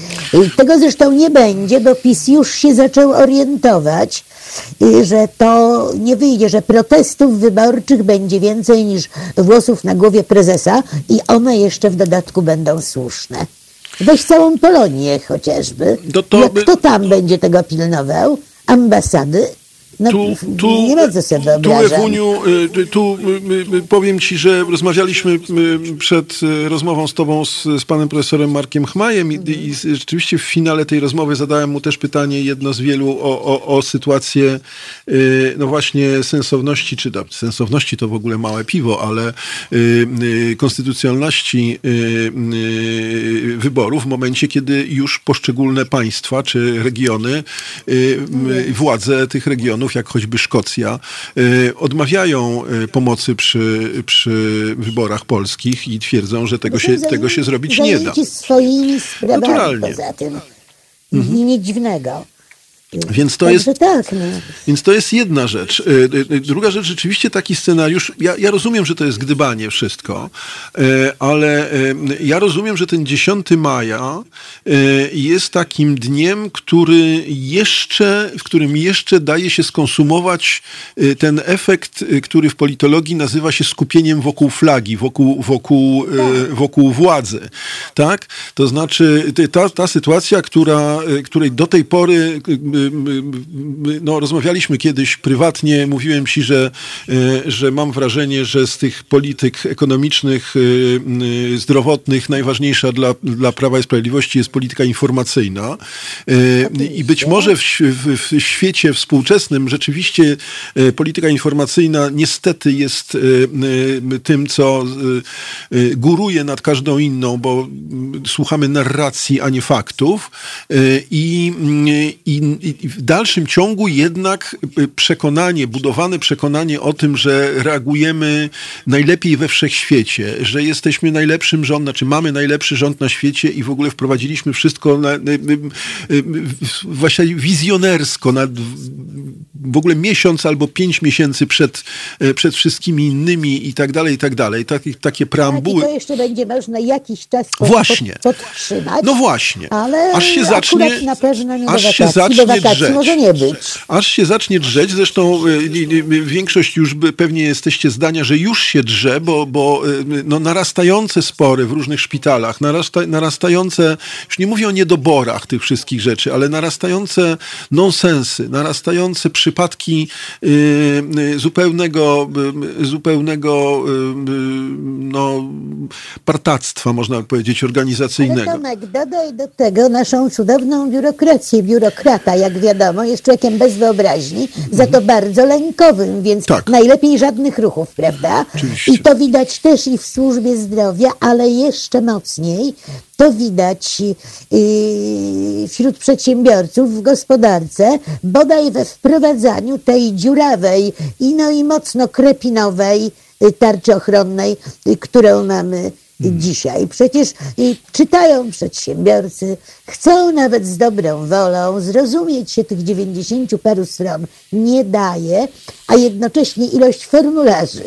Tego zresztą nie będzie, bo PiS już się zaczął orientować, że to nie wyjdzie, że protestów wyborczych będzie więcej niż włosów na głowie prezesa i one jeszcze w dodatku będą słuszne. Weź całą Polonię chociażby. To, to by... kto tam będzie tego pilnował? Ambasady? No, tu, tu, nie bardzo sobie tu, Ewuniu, y, tu y, y, powiem Ci, że rozmawialiśmy przed rozmową z Tobą z, z panem profesorem Markiem Chmajem i, i, rzeczywiście w finale tej rozmowy zadałem mu też pytanie, jedno z wielu, o, o, o sytuację no właśnie sensowności, czy sensowności to w ogóle małe piwo, ale konstytucjonalności wyborów w momencie, kiedy już poszczególne państwa czy regiony, władze tych regionów jak choćby Szkocja, y, odmawiają y, pomocy przy, przy wyborach polskich i twierdzą, że tego, się, tego się zrobić nie da. swoimi sprawami Naturalnie. poza tym. Mhm. I nic dziwnego. Więc to, jest, tak, no. więc to jest jedna rzecz. Y, y, druga rzecz, rzeczywiście taki scenariusz, ja, ja rozumiem, że to jest gdybanie wszystko, y, ale ja rozumiem, że ten 10 maja jest takim dniem, który jeszcze, w którym jeszcze daje się skonsumować ten efekt, który w politologii nazywa się skupieniem wokół flagi, wokół, wokół, tak. wokół władzy. Tak? To znaczy ta, ta sytuacja, która, której do tej pory no, rozmawialiśmy kiedyś prywatnie, mówiłem ci, że, e, że mam wrażenie, że z tych polityk ekonomicznych, e, e, zdrowotnych najważniejsza dla, dla Prawa i Sprawiedliwości jest polityka informacyjna. I być może w, w, w świecie współczesnym rzeczywiście polityka informacyjna niestety jest tym, co góruje nad każdą inną, bo słuchamy narracji, a nie faktów. I, i i w dalszym ciągu jednak przekonanie, budowane przekonanie o tym, że reagujemy najlepiej we wszechświecie, że jesteśmy najlepszym rządem, znaczy mamy najlepszy rząd na świecie i w ogóle wprowadziliśmy wszystko na, właśnie wizjonersko, na, w ogóle miesiąc albo pięć miesięcy przed, przed wszystkimi innymi i tak dalej, i tak dalej. Takie, takie preambuły. Tak, to jeszcze będzie można jakiś czas pod, właśnie. Pod, podtrzymać. No właśnie. Ale aż się zacznie, na pewno nie aż do się wakacji, zacznie wakacji może nie być. Aż się zacznie drzeć. Zresztą większość już pewnie jesteście zdania, że już się drze, bo, bo no, narastające spory w różnych szpitalach, narasta, narastające, już nie mówię o niedoborach tych wszystkich rzeczy, ale narastające nonsensy, narastające przypadki y, zupełnego, y, zupełnego y, no, partactwa, można powiedzieć, organizacyjnego. Ale Tomek, dodaj do tego naszą cudowną biurokrację. Biurokrata, jak wiadomo, jest człowiekiem bez wyobraźni, za to bardzo lękowym, więc tak. najlepiej żadnych ruchów, prawda? Oczywiście. I to widać też i w służbie zdrowia, ale jeszcze mocniej to widać yy, wśród przedsiębiorców w gospodarce, bodaj we wprowadzaniu tej dziurawej i no i mocno krepinowej y, tarczy ochronnej, y, którą mamy dzisiaj. Przecież czytają przedsiębiorcy, chcą nawet z dobrą wolą zrozumieć się tych 90 paru stron nie daje, a jednocześnie ilość formularzy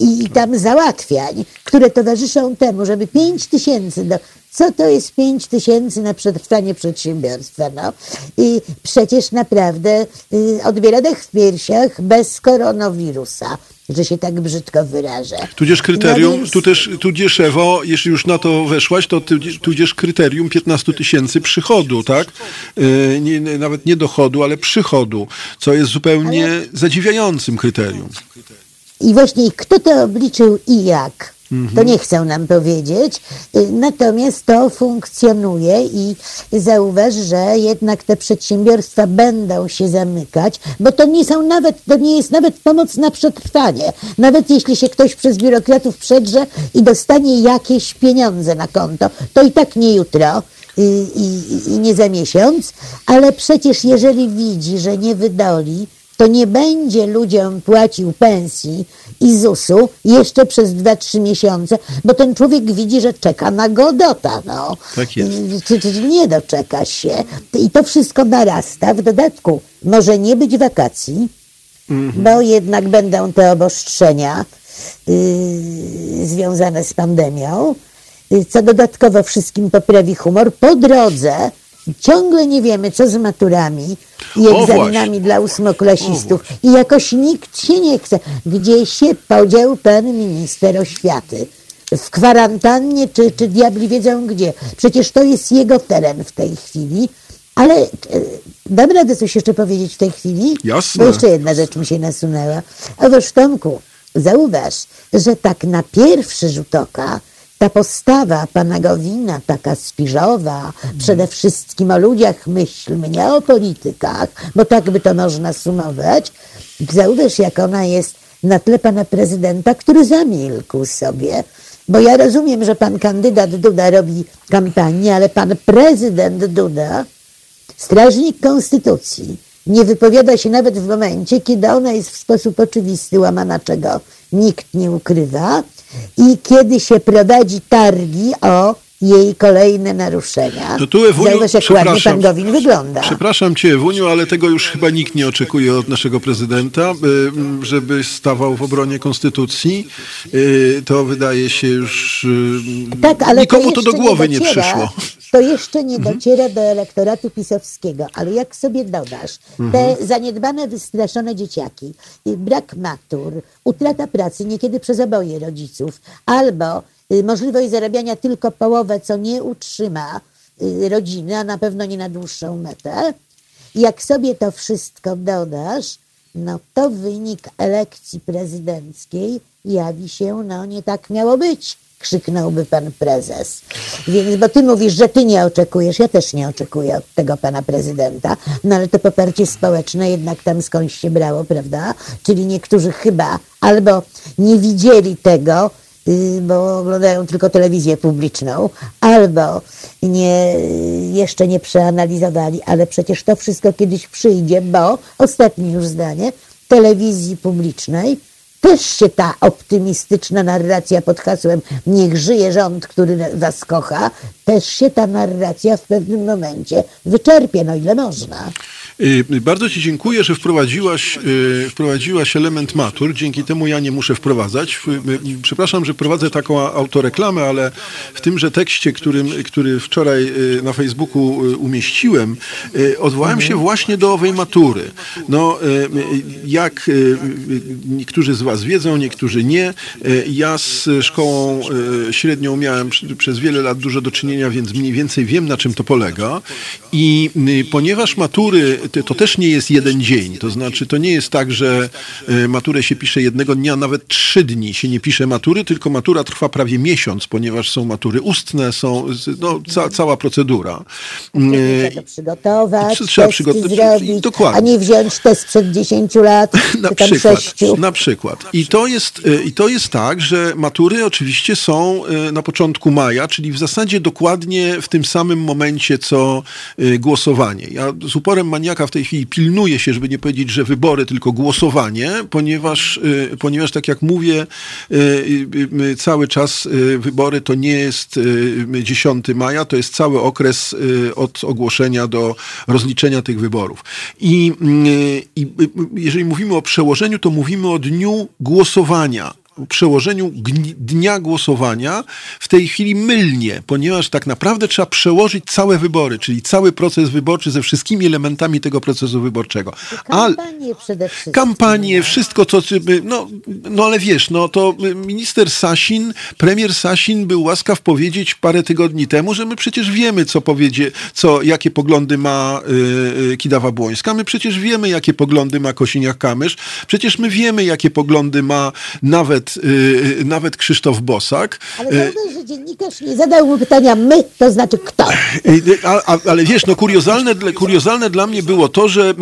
i tam załatwiań, które towarzyszą temu, żeby 5 tysięcy do co to jest 5 tysięcy na przetrwanie przedsiębiorstwa? No. I przecież naprawdę y, odbiera dech w piersiach bez koronawirusa że się tak brzydko wyrażę. Tudzież kryterium, no tu też, tudzież Ewo, jeśli już na to weszłaś, to tudzież kryterium 15 tysięcy przychodu, tak? Yy, nie, nawet nie dochodu, ale przychodu, co jest zupełnie ale... zadziwiającym kryterium. I właśnie kto to obliczył i jak? To nie chcą nam powiedzieć. Y, natomiast to funkcjonuje i zauważ, że jednak te przedsiębiorstwa będą się zamykać, bo to nie są nawet, to nie jest nawet pomoc na przetrwanie. Nawet jeśli się ktoś przez biurokratów przedrze i dostanie jakieś pieniądze na konto, to i tak nie jutro. I, i, i nie za miesiąc, ale przecież jeżeli widzi, że nie wydoli, to nie będzie ludziom płacił pensji i ZUS-u jeszcze przez 2-3 miesiące, bo ten człowiek widzi, że czeka na godota. No. Tak jest. Czy nie doczeka się. I to wszystko narasta. W dodatku może nie być wakacji, mhm. bo jednak będą te obostrzenia yy, związane z pandemią, yy, co dodatkowo wszystkim poprawi humor. Po drodze ciągle nie wiemy, co z maturami i egzaminami dla ósmoklasistów i jakoś nikt się nie chce. Gdzie się podział pan minister oświaty? W kwarantannie, czy, czy diabli wiedzą gdzie? Przecież to jest jego teren w tej chwili. Ale e, dam radę coś jeszcze powiedzieć w tej chwili? Jasne. Bo jeszcze jedna rzecz mi się nasunęła. Otóż Tomku, zauważ, że tak na pierwszy rzut oka ta postawa pana Gowina, taka spiżowa, przede wszystkim o ludziach myślmy, nie o politykach, bo tak by to można sumować, zauważ, jak ona jest na tle pana prezydenta, który zamilkł sobie. Bo ja rozumiem, że pan kandydat Duda robi kampanię, ale pan prezydent Duda, strażnik konstytucji, nie wypowiada się nawet w momencie, kiedy ona jest w sposób oczywisty łamana, czego nikt nie ukrywa, i kiedy się prowadzi targi o jej kolejne naruszenia. To tu, Ewuniu, jak pan Gowin wygląda. Przepraszam cię, Ewuniu, ale tego już chyba nikt nie oczekuje od naszego prezydenta, żeby stawał w obronie konstytucji. Y, to wydaje się już... Y, tak, ale nikomu to, to do głowy nie, dociera, nie przyszło. To jeszcze nie mhm. dociera do elektoratu pisowskiego, ale jak sobie dodasz te mhm. zaniedbane, wystraszone dzieciaki, brak matur, utrata pracy niekiedy przez oboje rodziców, albo Y, możliwość zarabiania tylko połowę, co nie utrzyma y, rodziny, a na pewno nie na dłuższą metę. Jak sobie to wszystko dodasz, no to wynik elekcji prezydenckiej jawi się, no nie tak miało być, krzyknąłby pan prezes. Więc, bo ty mówisz, że ty nie oczekujesz, ja też nie oczekuję od tego pana prezydenta, no ale to poparcie społeczne jednak tam skądś się brało, prawda? Czyli niektórzy chyba albo nie widzieli tego, y, bo oglądają tylko telewizję publiczną, albo nie, jeszcze nie przeanalizowali, ale przecież to wszystko kiedyś przyjdzie, bo ostatnie już zdanie, telewizji publicznej też się ta optymistyczna narracja pod hasłem niech żyje rząd, który was kocha, też się ta narracja w pewnym momencie wyczerpie, no ile można. Y, bardzo Ci dziękuję, że wprowadziłaś, y, wprowadziłaś element matur. Dzięki temu ja nie muszę wprowadzać. Y, przepraszam, że prowadzę taką autoreklamę, ale w tymże tekście, którym, który wczoraj na Facebooku umieściłem, odwołałem się właśnie do owej matury. No, jak niektórzy z Was wiedzą, niektórzy nie, ja z szkołą średnią miałem przez wiele lat dużo do czynienia, więc mniej więcej wiem, na czym to polega. I ponieważ matury to też nie jest jeden dzień. To znaczy, to nie jest tak, że e, maturę się pisze jednego dnia, nawet trzy dni się nie pisze matury, tylko matura trwa prawie miesiąc, ponieważ są matury ustne, są no, ca, cała procedura. Trzeba to przygotować, trzeba przygotować, zrobić, dokładnie. a nie wziąć test przed 10 lat, na przykład, 6. Na przykład. I to, jest, e, I to jest tak, że matury oczywiście są e, na początku maja, czyli w zasadzie dokładnie w tym samym momencie, co głosowanie. Ja z uporem maniaka w tej chwili pilnuje się, żeby nie powiedzieć, że wybory, tylko głosowanie, ponieważ, y, ponieważ tak jak mówię, y, y, cały czas wybory to nie jest 10 maja, to jest cały okres od ogłoszenia do rozliczenia tych wyborów. I, i jeżeli mówimy o przełożeniu, to mówimy o dniu głosowania przełożeniu dnia głosowania w tej chwili mylnie, ponieważ tak naprawdę trzeba przełożyć całe wybory, czyli cały proces wyborczy ze wszystkimi elementami tego procesu wyborczego. Kampanie przede wszystkim. Kampanie, wszystko co... No, no ale wiesz, no to minister Sasin, premier Sasin był łaskaw powiedzieć parę tygodni temu, że my przecież wiemy, co powiedzie, co, jakie poglądy ma y, Kidawa Błońska, my przecież wiemy, jakie poglądy ma Kosiniak-Kamysz, przecież my wiemy, jakie poglądy ma nawet nawet, nawet Krzysztof Bosak. Ale zauważ, że dziennikarz nie zadał mu pytania my, to znaczy kto. A, a, ale wiesz, no kuriozalne, kuriozalne dla mnie było to, że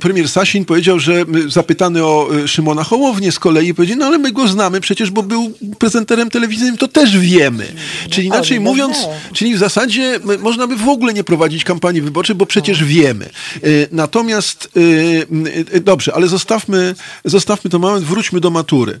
premier Sasin powiedział, że zapytany o Szymona Hołownię z kolei powiedział, no ale my go znamy przecież, bo był prezenterem telewizyjnym, to też wiemy. Czyli inaczej mówiąc, czyli w zasadzie można by w ogóle nie prowadzić kampanii wyborczej, bo przecież wiemy. Natomiast dobrze, ale zostawmy, zostawmy to moment, wróćmy do matury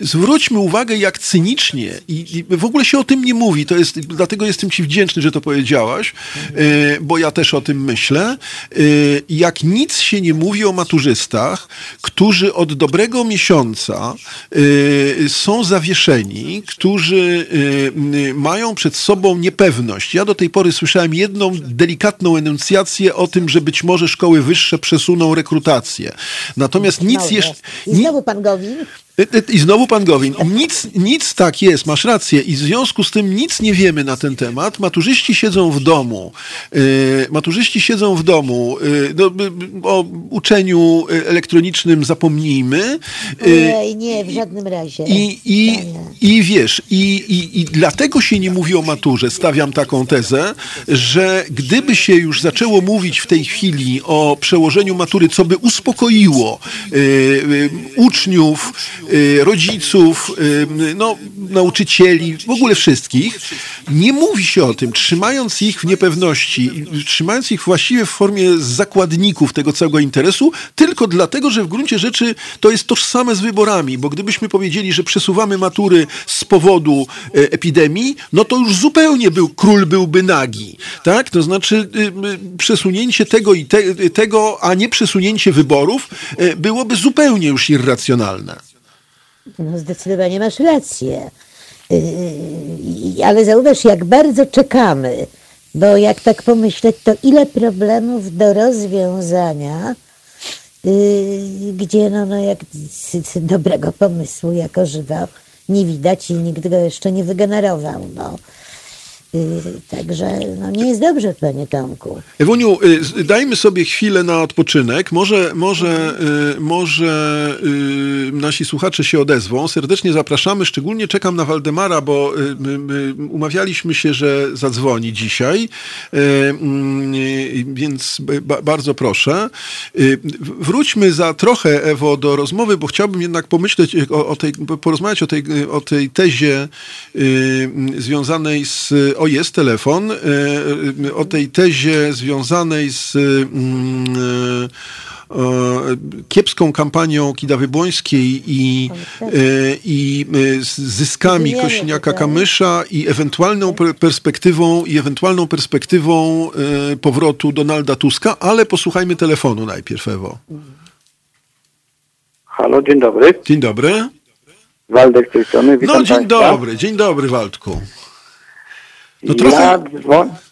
zwróćmy uwagę, jak cynicznie i, i, w ogóle się o tym nie mówi. To jest, dlatego jestem Ci wdzięczny, że to powiedziałaś, e, bo ja też o tym myślę. E, jak nic się nie mówi o maturzystach, którzy od dobrego miesiąca e, są zawieszeni, którzy mają przed sobą niepewność. Ja do tej pory słyszałem jedną delikatną enuncjację o tym, że być może szkoły wyższe przesuną rekrutację. Natomiast nic jeszcze... I znowu pan Gowin i znowu pan Gowin. Nic, nic tak jest, masz rację. I w związku z tym nic nie wiemy na ten temat. Maturzyści siedzą w domu. Yy, maturzyści siedzą w domu. Yy, no, o uczeniu elektronicznym zapomnijmy. Yy, nie, w żadnym razie. I, i, i wiesz, i, i, i dlatego się nie mówi o maturze. Stawiam taką tezę, że gdyby się już zaczęło mówić w tej chwili o przełożeniu matury, co by uspokoiło uczniów, Y, rodziców, no, nauczycieli, w ogóle wszystkich. Nie mówi się o tym, trzymając ich w niepewności, trzymając ich właściwie w formie zakładników tego całego interesu, tylko dlatego, że w gruncie rzeczy to jest tożsame z wyborami, bo gdybyśmy powiedzieli, że przesuwamy matury z powodu y, epidemii, no to już zupełnie był, król byłby nagi, tak? To znaczy przesunięcie tego i te, tego, a nie przesunięcie wyborów byłoby zupełnie już irracjonalne. No zdecydowanie masz rację. Yy, ale zauważ, jak bardzo czekamy, bo jak tak pomyśleć, to ile problemów do rozwiązania, yy, gdzie no, no jak dobrego pomysłu jako żywa nie widać i nikt go jeszcze nie wygenerował. No. Także no, nie jest dobrze, panie Tomku. Ewuniu, dajmy sobie chwilę na odpoczynek. Może, może, może nasi słuchacze się odezwą. Serdecznie zapraszamy. Szczególnie czekam na Waldemara, bo umawialiśmy się, że zadzwoni dzisiaj. Mm, więc bardzo proszę. Wróćmy za trochę, Ewo, do rozmowy, bo chciałbym jednak pomyśleć o, o tej, porozmawiać o tej, o tej tezie związanej z o jest telefon, e, o tej tezie związanej z mm, e, kiepską kampanią Kidawy Błońskiej i, e, i z zyskami Kośniaka-Kamysza i ewentualną perspektywą i ewentualną perspektywą powrotu Donalda Tuska, ale posłuchajmy telefonu najpierw, Ewo. Halo, dzień dobry. Dzień dobry. Waldek z tej strony, witam No dzień państwa. dobry, dzień dobry Waldku. No trochę, ja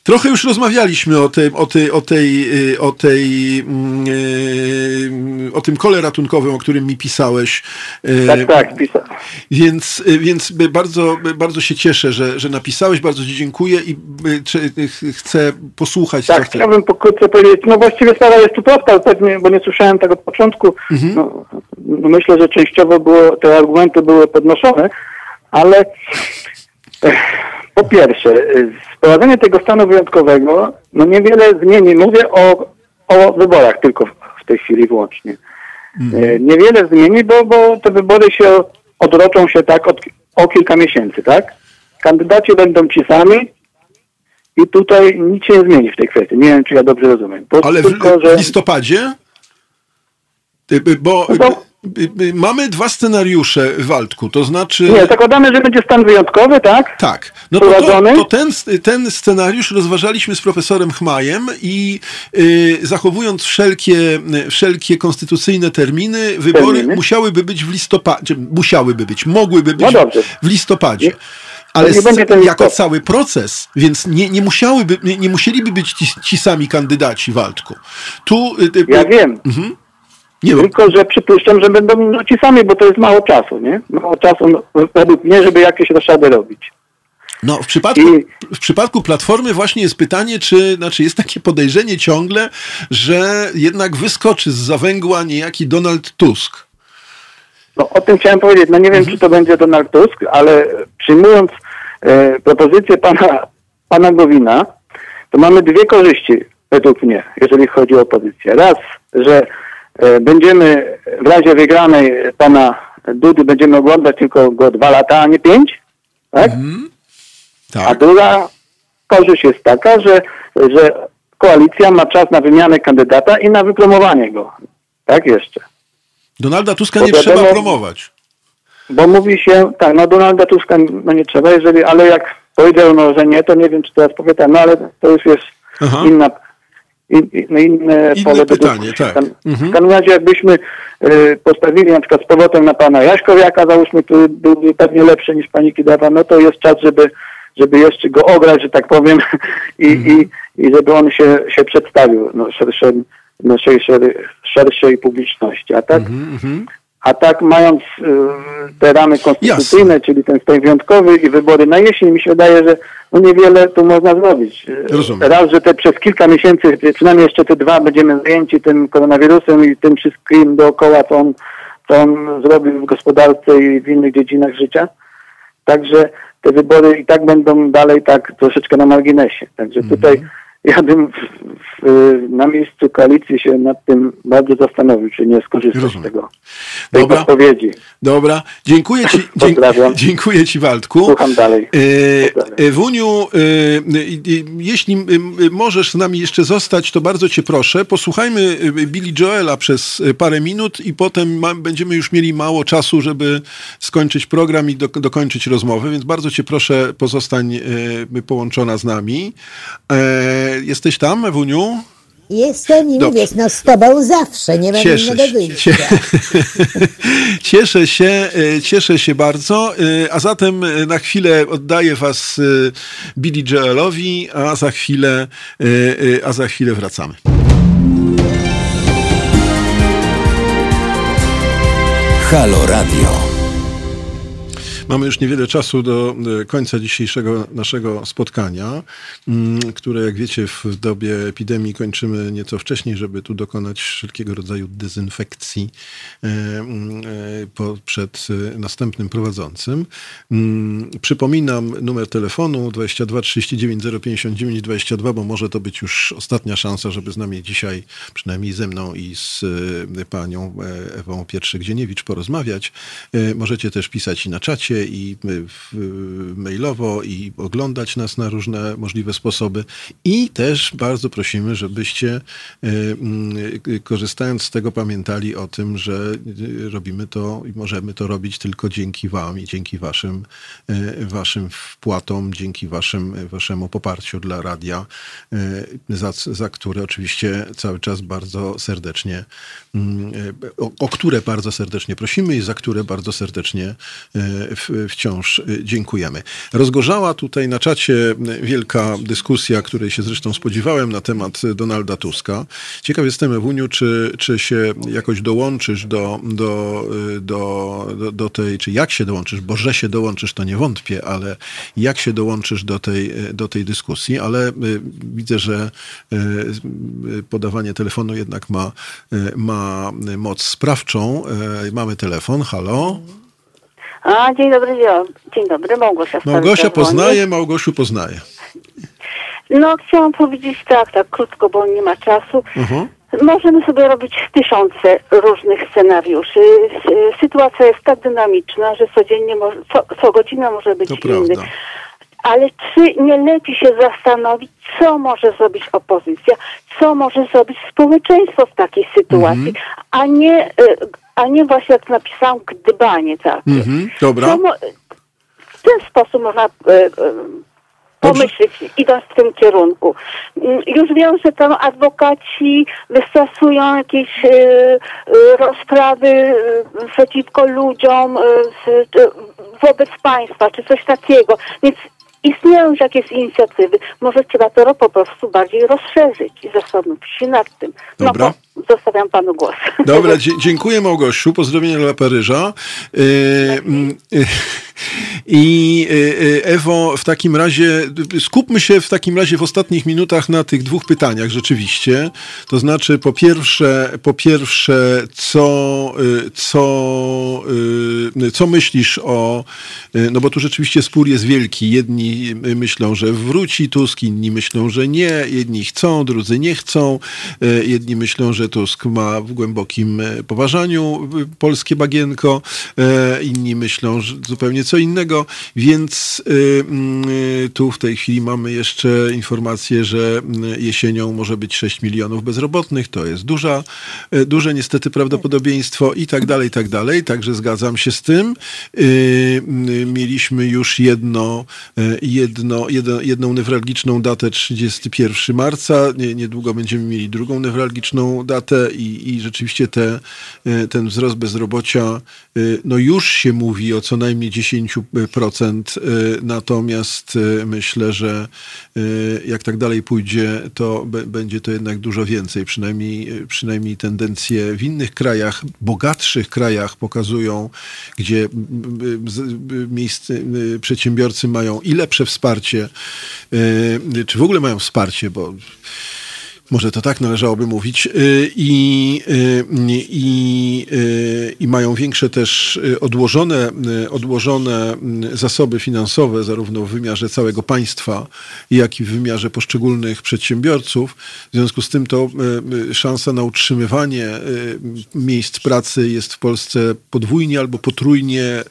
trochę już rozmawialiśmy o, tej, o, tej, o, tej, y, o, tej, mm, y, o tym kole ratunkowym, o którym mi pisałeś. Y, tak, tak, pisałem. Więc, więc bardzo, bardzo się cieszę, że, że napisałeś, bardzo Ci dziękuję i chcę posłuchać. Tak, chciałbym pokrótce powiedzieć, no właściwie sprawa jest tu prosta, pewnie, bo nie słyszałem tego od początku. Mhm. No, no myślę, że częściowo było, te argumenty były podnoszone, ale po pierwsze, wprowadzenie tego stanu wyjątkowego no niewiele zmieni. Mówię o, o wyborach tylko w tej chwili wyłącznie. Mhm. Niewiele zmieni, bo, bo te wybory się odroczą się tak od, o kilka miesięcy, tak? Kandydaci będą ci sami i tutaj nic się nie zmieni w tej kwestii. Nie wiem, czy ja dobrze rozumiem. Ale w, tylko, że... w listopadzie? Bo... No Mamy dwa scenariusze, Waldku, to znaczy... Nie, zakładamy, że będzie stan wyjątkowy, tak? Tak. No to, to, to ten, ten scenariusz rozważaliśmy z profesorem Chmajem i y, zachowując wszelkie, wszelkie konstytucyjne terminy, wybory terminy? musiałyby być w listopadzie, musiałyby być, mogłyby być no w listopadzie. Ale jako cały proces, więc nie, nie musiałyby, nie, nie musieliby być ci, ci sami kandydaci, Waldku. Tu, y, y, ja wiem. Mhm. Nie Tylko, że przypuszczam, że będą no, ci sami, bo to jest mało czasu, nie? Mało czasu no, według mnie, żeby jakieś roszady robić. No, w przypadku, w przypadku Platformy właśnie jest pytanie, czy znaczy jest takie podejrzenie ciągle, że jednak wyskoczy z zawęgła niejaki Donald Tusk. No, o tym chciałem powiedzieć. No nie wiem, mhm. czy to będzie Donald Tusk, ale przyjmując e, propozycję pana, pana Gowina, to mamy dwie korzyści według mnie, jeżeli chodzi o opozycję. Raz, że będziemy w razie wygranej pana Dudy będziemy oglądać tylko go dwa lata, a nie pięć. Tak? Mhm. tak. A druga korzyść jest taka, że, że koalicja ma czas na wymianę kandydata i na wypromowanie go. Tak jeszcze. Donalda Tuska Bo nie wiadomo, trzeba promować. Bo mówi się, tak, no Donalda Tuska no nie trzeba, jeżeli, ale jak powiedział, no, że nie, to nie wiem, czy teraz powie no ale to już jest Aha. inna in, inne, inne pole pytanie, do tak. Mhm. W każdym razie jakbyśmy y, postawili na przykład z powrotem na pana Jaśkowiaka, załóżmy, który byłby pewnie lepszy niż pani Kidawa, no to jest czas, żeby, żeby jeszcze go ograć, że tak powiem, i, mhm. i, i żeby on się, się przedstawił no, szerszej, no, szerszej, szerszej publiczności. A tak, mhm. A tak mając y, te ramy konstytucyjne, Jasne. czyli ten stan wyjątkowy i wybory na jesień, mi się wydaje, że no niewiele tu można zrobić. Rozumiem. Raz, że te przez kilka miesięcy, przynajmniej jeszcze te dwa, będziemy zajęci tym koronawirusem i tym wszystkim dookoła, co on, co on zrobił w gospodarce i w innych dziedzinach życia. Także te wybory i tak będą dalej tak troszeczkę na marginesie. Także tutaj mm -hmm ja bym w, w, na miejscu koalicji się nad tym bardzo zastanowił, czy nie skorzystać z tego, tej Dobra. podpowiedzi. Dobra, dziękuję Ci, dziękuję Ci Waldku. Słucham dalej. E, Wuniu, e, jeśli możesz z nami jeszcze zostać, to bardzo Cię proszę. Posłuchajmy Billy Joela przez parę minut i potem będziemy już mieli mało czasu, żeby skończyć program i do, dokończyć rozmowę, więc bardzo Cię proszę, pozostań połączona z nami. E, jesteś tam, Ewuniu? Jestem i mówię, no z tobą zawsze, nie mam cieszę innego wyjścia. Cieszę się, e, cieszę się bardzo, e, a zatem e, na chwilę oddaję was Billy Joelowi, a za chwilę, a za chwilę wracamy. Halo Radio. Mamy już niewiele czasu do e, końca dzisiejszego naszego spotkania, mm, które jak wiecie w dobie epidemii kończymy nieco wcześniej, żeby tu dokonać wszelkiego rodzaju dezynfekcji e, mm, e, przed następnym prowadzącym. Mm, przypominam numer telefonu 22 39 059 22, bo może to być już ostatnia szansa, żeby z nami dzisiaj, przynajmniej ze mną i z panią Ewą Pietrzyk-Dzieniewicz porozmawiać. Możecie też pisać i na czacie, i mailowo, i oglądać nas na różne możliwe sposoby. I też bardzo prosimy, żebyście mm, korzystając z tego pamiętali o tym, że robimy to i możemy to robić tylko dzięki Wam i dzięki Waszym, waszym wpłatom, dzięki waszym, Waszemu poparciu dla radia, za, za które oczywiście cały czas bardzo serdecznie, mm, o, o które bardzo serdecznie prosimy i za które bardzo serdecznie wciąż dziękujemy. Rozgorzała tutaj na czacie wielka dyskusja, której się zresztą spodziewałem na temat Donalda Tuska. Ciekaw jestem, Ewuniu, czy, czy się jakoś dołączysz do, do, do, do, do tej, czy jak się dołączysz, bo że się dołączysz, to nie wątpię, ale jak się dołączysz do tej, do tej dyskusji, ale widzę, że podawanie telefonu jednak ma, ma moc sprawczą. Mamy telefon, halo. A, dzień dobry, dzień dobry, Małgosia. Małgosia poznaje, Małgosiu poznaje. No, chciałam powiedzieć tak, tak krótko, bo nie ma czasu. Uh-huh. Możemy sobie robić tysiące różnych scenariuszy. Sytuacja jest tak dynamiczna, że codziennie, może, co, co godzina może być to inny. Prawda. Ale czy nie lepiej się zastanowić, co może zrobić opozycja, co może zrobić społeczeństwo w takiej sytuacji, mm-hmm. a nie y, a nie właśnie jak napisałam gdybanie takie. Mhm, dobra. w ten sposób można e, e, pomyśleć, idąc w tym kierunku. Mm, już wiem, że tam adwokaci wystosują jakieś e, rozprawy przeciwko ludziom, wobec państwa, czy coś takiego. Więc istnieją już jakieś inicjatywy. Może trzeba to po prostu bardziej rozszerzyć i zastanowić się nad tym. No Dobra. No, zostawiam panu głos. Dobra, dziękuję Małgosiu. Pozdrowienia dla Paryża. Yy, I Ewo, w takim razie skupmy się w takim razie w ostatnich minutach na tych dwóch pytaniach rzeczywiście. To znaczy po pierwsze, po pierwsze co, co, co myślisz o, no bo tu rzeczywiście spór jest wielki. Jedni myślą, że wróci Tusk, inni myślą, że nie. Jedni chcą, drudzy nie chcą. Jedni myślą, że Tusk ma w głębokim poważaniu polskie bagienko. Inni myślą, że zupełnie co innego, więc y, mm, tu w tej chwili mamy jeszcze informację, że y, jesienią może być 6 milionów bezrobotnych, to jest duża, duże niestety prawdopodobieństwo i tak dalej, i tak dalej, także zgadzam się z tym. Mieliśmy już jedno, jedno, jedno jedną newralgiczną datę 31 marca, niedługo będziemy mieli drugą newralgiczną datę i, i rzeczywiście te, ten wzrost bezrobocia, no już się mówi o co najmniej 10%, y, natomiast myślę, że jak tak dalej pójdzie, to będzie to jednak dużo więcej. Przynajmniej, przynajmniej tendencje w innych krajach, bogatszych krajach pokazują, gdzie miejsce, przedsiębiorcy mają i lepsze wsparcie, czy w ogóle mają wsparcie, bo może to tak należałoby mówić, y, i, y, i, y, i mają większe też odłożone, odłożone zasoby finansowe, zarówno w wymiarze całego państwa, jak i w wymiarze poszczególnych przedsiębiorców. W związku z tym to szansa na utrzymywanie miejsc pracy jest w Polsce podwójnie albo potrójnie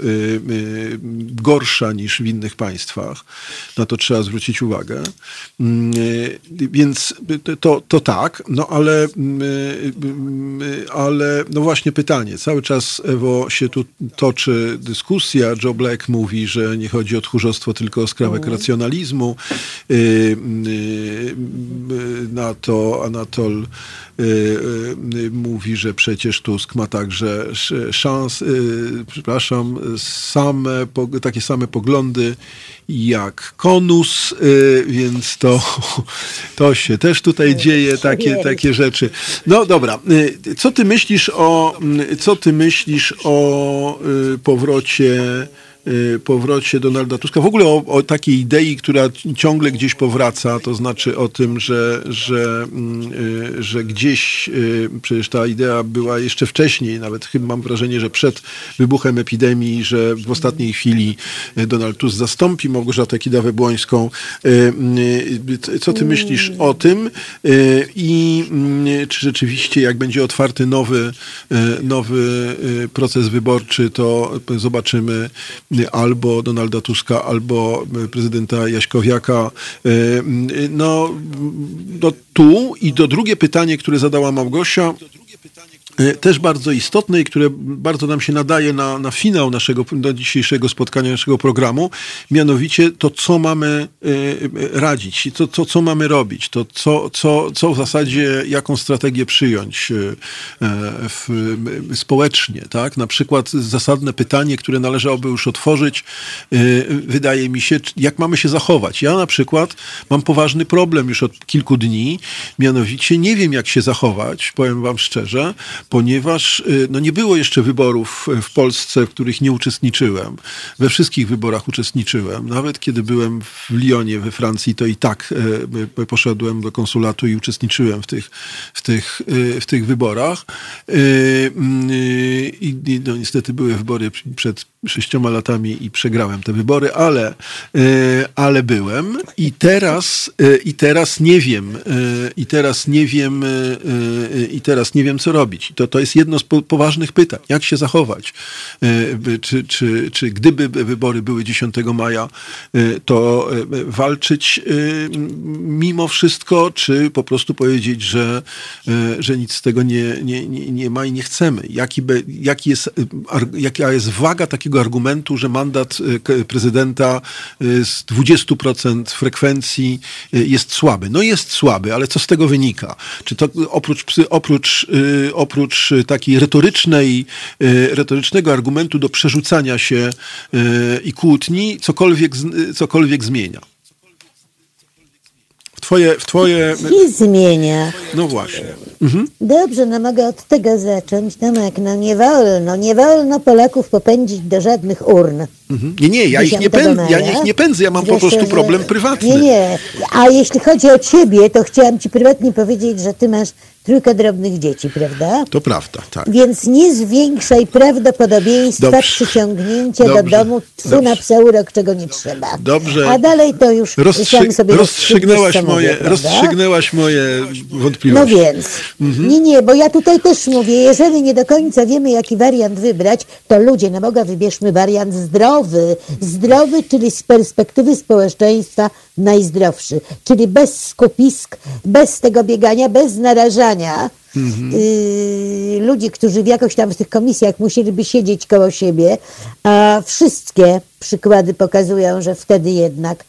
gorsza niż w innych państwach. Na to trzeba zwrócić uwagę. Więc to, to tak, no ale, mm, y, ale no właśnie pytanie. Cały czas, Ewo, się tu toczy dyskusja. Joe Black mówi, że nie chodzi o tchórzostwo, tylko o skrawek mm. racjonalizmu. Y, y, na to Anatol mówi, że przecież Tusk ma także szans, przepraszam, same, takie same poglądy jak konus, y, więc to, to się też tutaj dzieje, takie, takie rzeczy. No dobra, y, co ty myślisz o, co ty myślisz o y, powrocie powrocie Donalda Tuska, w ogóle o, o, takiej idei, która ciągle gdzieś powraca, to znaczy o tym, że, że, mm, że gdzieś przecież ta idea była jeszcze wcześniej, nawet chyba mam wrażenie, że przed wybuchem epidemii, że w ostatniej chwili Donald Tusk zastąpi Małgorzatę Kidawę-Błońską. Co ty myślisz o tym i mm, czy rzeczywiście jak będzie otwarty nowy, nowy proces wyborczy, to zobaczymy albo Donalda Tuska, albo prezydenta Jaśkowiaka. No, no tu i do drugie pytanie, które zadała Małgosia, E, też bardzo istotne i które bardzo nam się nadaje na, na finał naszego do dzisiejszego spotkania, naszego programu, mianowicie to, co mamy e, radzić, to, to co mamy robić, to co, co, co w zasadzie, jaką strategię przyjąć społecznie. Tak? Na przykład zasadne pytanie, które należałoby już otworzyć, wydaje mi się, jak mamy się zachować. Ja na przykład mam poważny problem już od kilku dni, mianowicie nie wiem, jak się zachować, powiem wam szczerze, ponieważ y, no, nie było jeszcze wyborów w Polsce, w których nie uczestniczyłem. We wszystkich wyborach uczestniczyłem. Nawet kiedy byłem w Lyonie we Francji, to i tak y, poszedłem do konsulatu i uczestniczyłem w tych, w tych, y, w tych wyborach. I no, niestety były wybory przed sześcioma latami i przegrałem te wybory, ale, ale byłem i teraz, i teraz nie wiem, i teraz nie wiem, i teraz nie wiem, co robić to, to jest jedno z po, poważnych pytań. Jak się zachować? E, czy, czy, czy gdyby wybory były 10 maja, e, to e, walczyć mimo wszystko, czy po prostu powiedzieć, że, że nic z tego nie, nie, nie, nie ma i nie chcemy? Jaki, by, jaki jest, jaka jest waga takiego argumentu, że mandat prezydenta z 20% frekwencji jest słaby? No jest słaby, ale co z tego wynika? Czy to oprócz, oprócz, oprócz oprócz takiej retorycznej, y, retorycznego argumentu do przerzucania się y, i kłótni, cokolwiek, cokolwiek zmienia twoje... W twoje... Nie zmienia. No właśnie. Mhm. Dobrze, no mogę od tego zacząć. Tomek, no nie wolno, nie wolno Polaków popędzić do żadnych urn. Mhm. Nie, nie, ja ich nie, pęd, ja ich nie pędzę, ja mam Zresztą, po prostu problem prywatny. Nie, nie, a jeśli chodzi o ciebie, to chciałam ci prywatnie powiedzieć, że ty masz trójkę drobnych dzieci, prawda? To prawda, tak. Więc nie zwiększaj prawdopodobieństwa Dobrze. przyciągnięcia Dobrze. do domu tfu na pseurok, czego nie trzeba. Dobrze. A dalej to już Rozstrzy... sobie rozstrzygnęłaś moje, rozstrzygnęłaś moje wątpliwości. No więc, mhm. nie, nie, bo ja tutaj też mówię, jeżeli nie do końca wiemy, jaki wariant wybrać, to ludzie, na Boga, wybierzmy wariant zdrowy. Zdrowy, czyli z perspektywy społeczeństwa najzdrowszy, czyli bez skupisk, bez tego biegania, bez narażania mhm. y, ludzi, którzy w jakoś tam w tych komisjach musieliby siedzieć koło siebie, a wszystkie przykłady pokazują, że wtedy jednak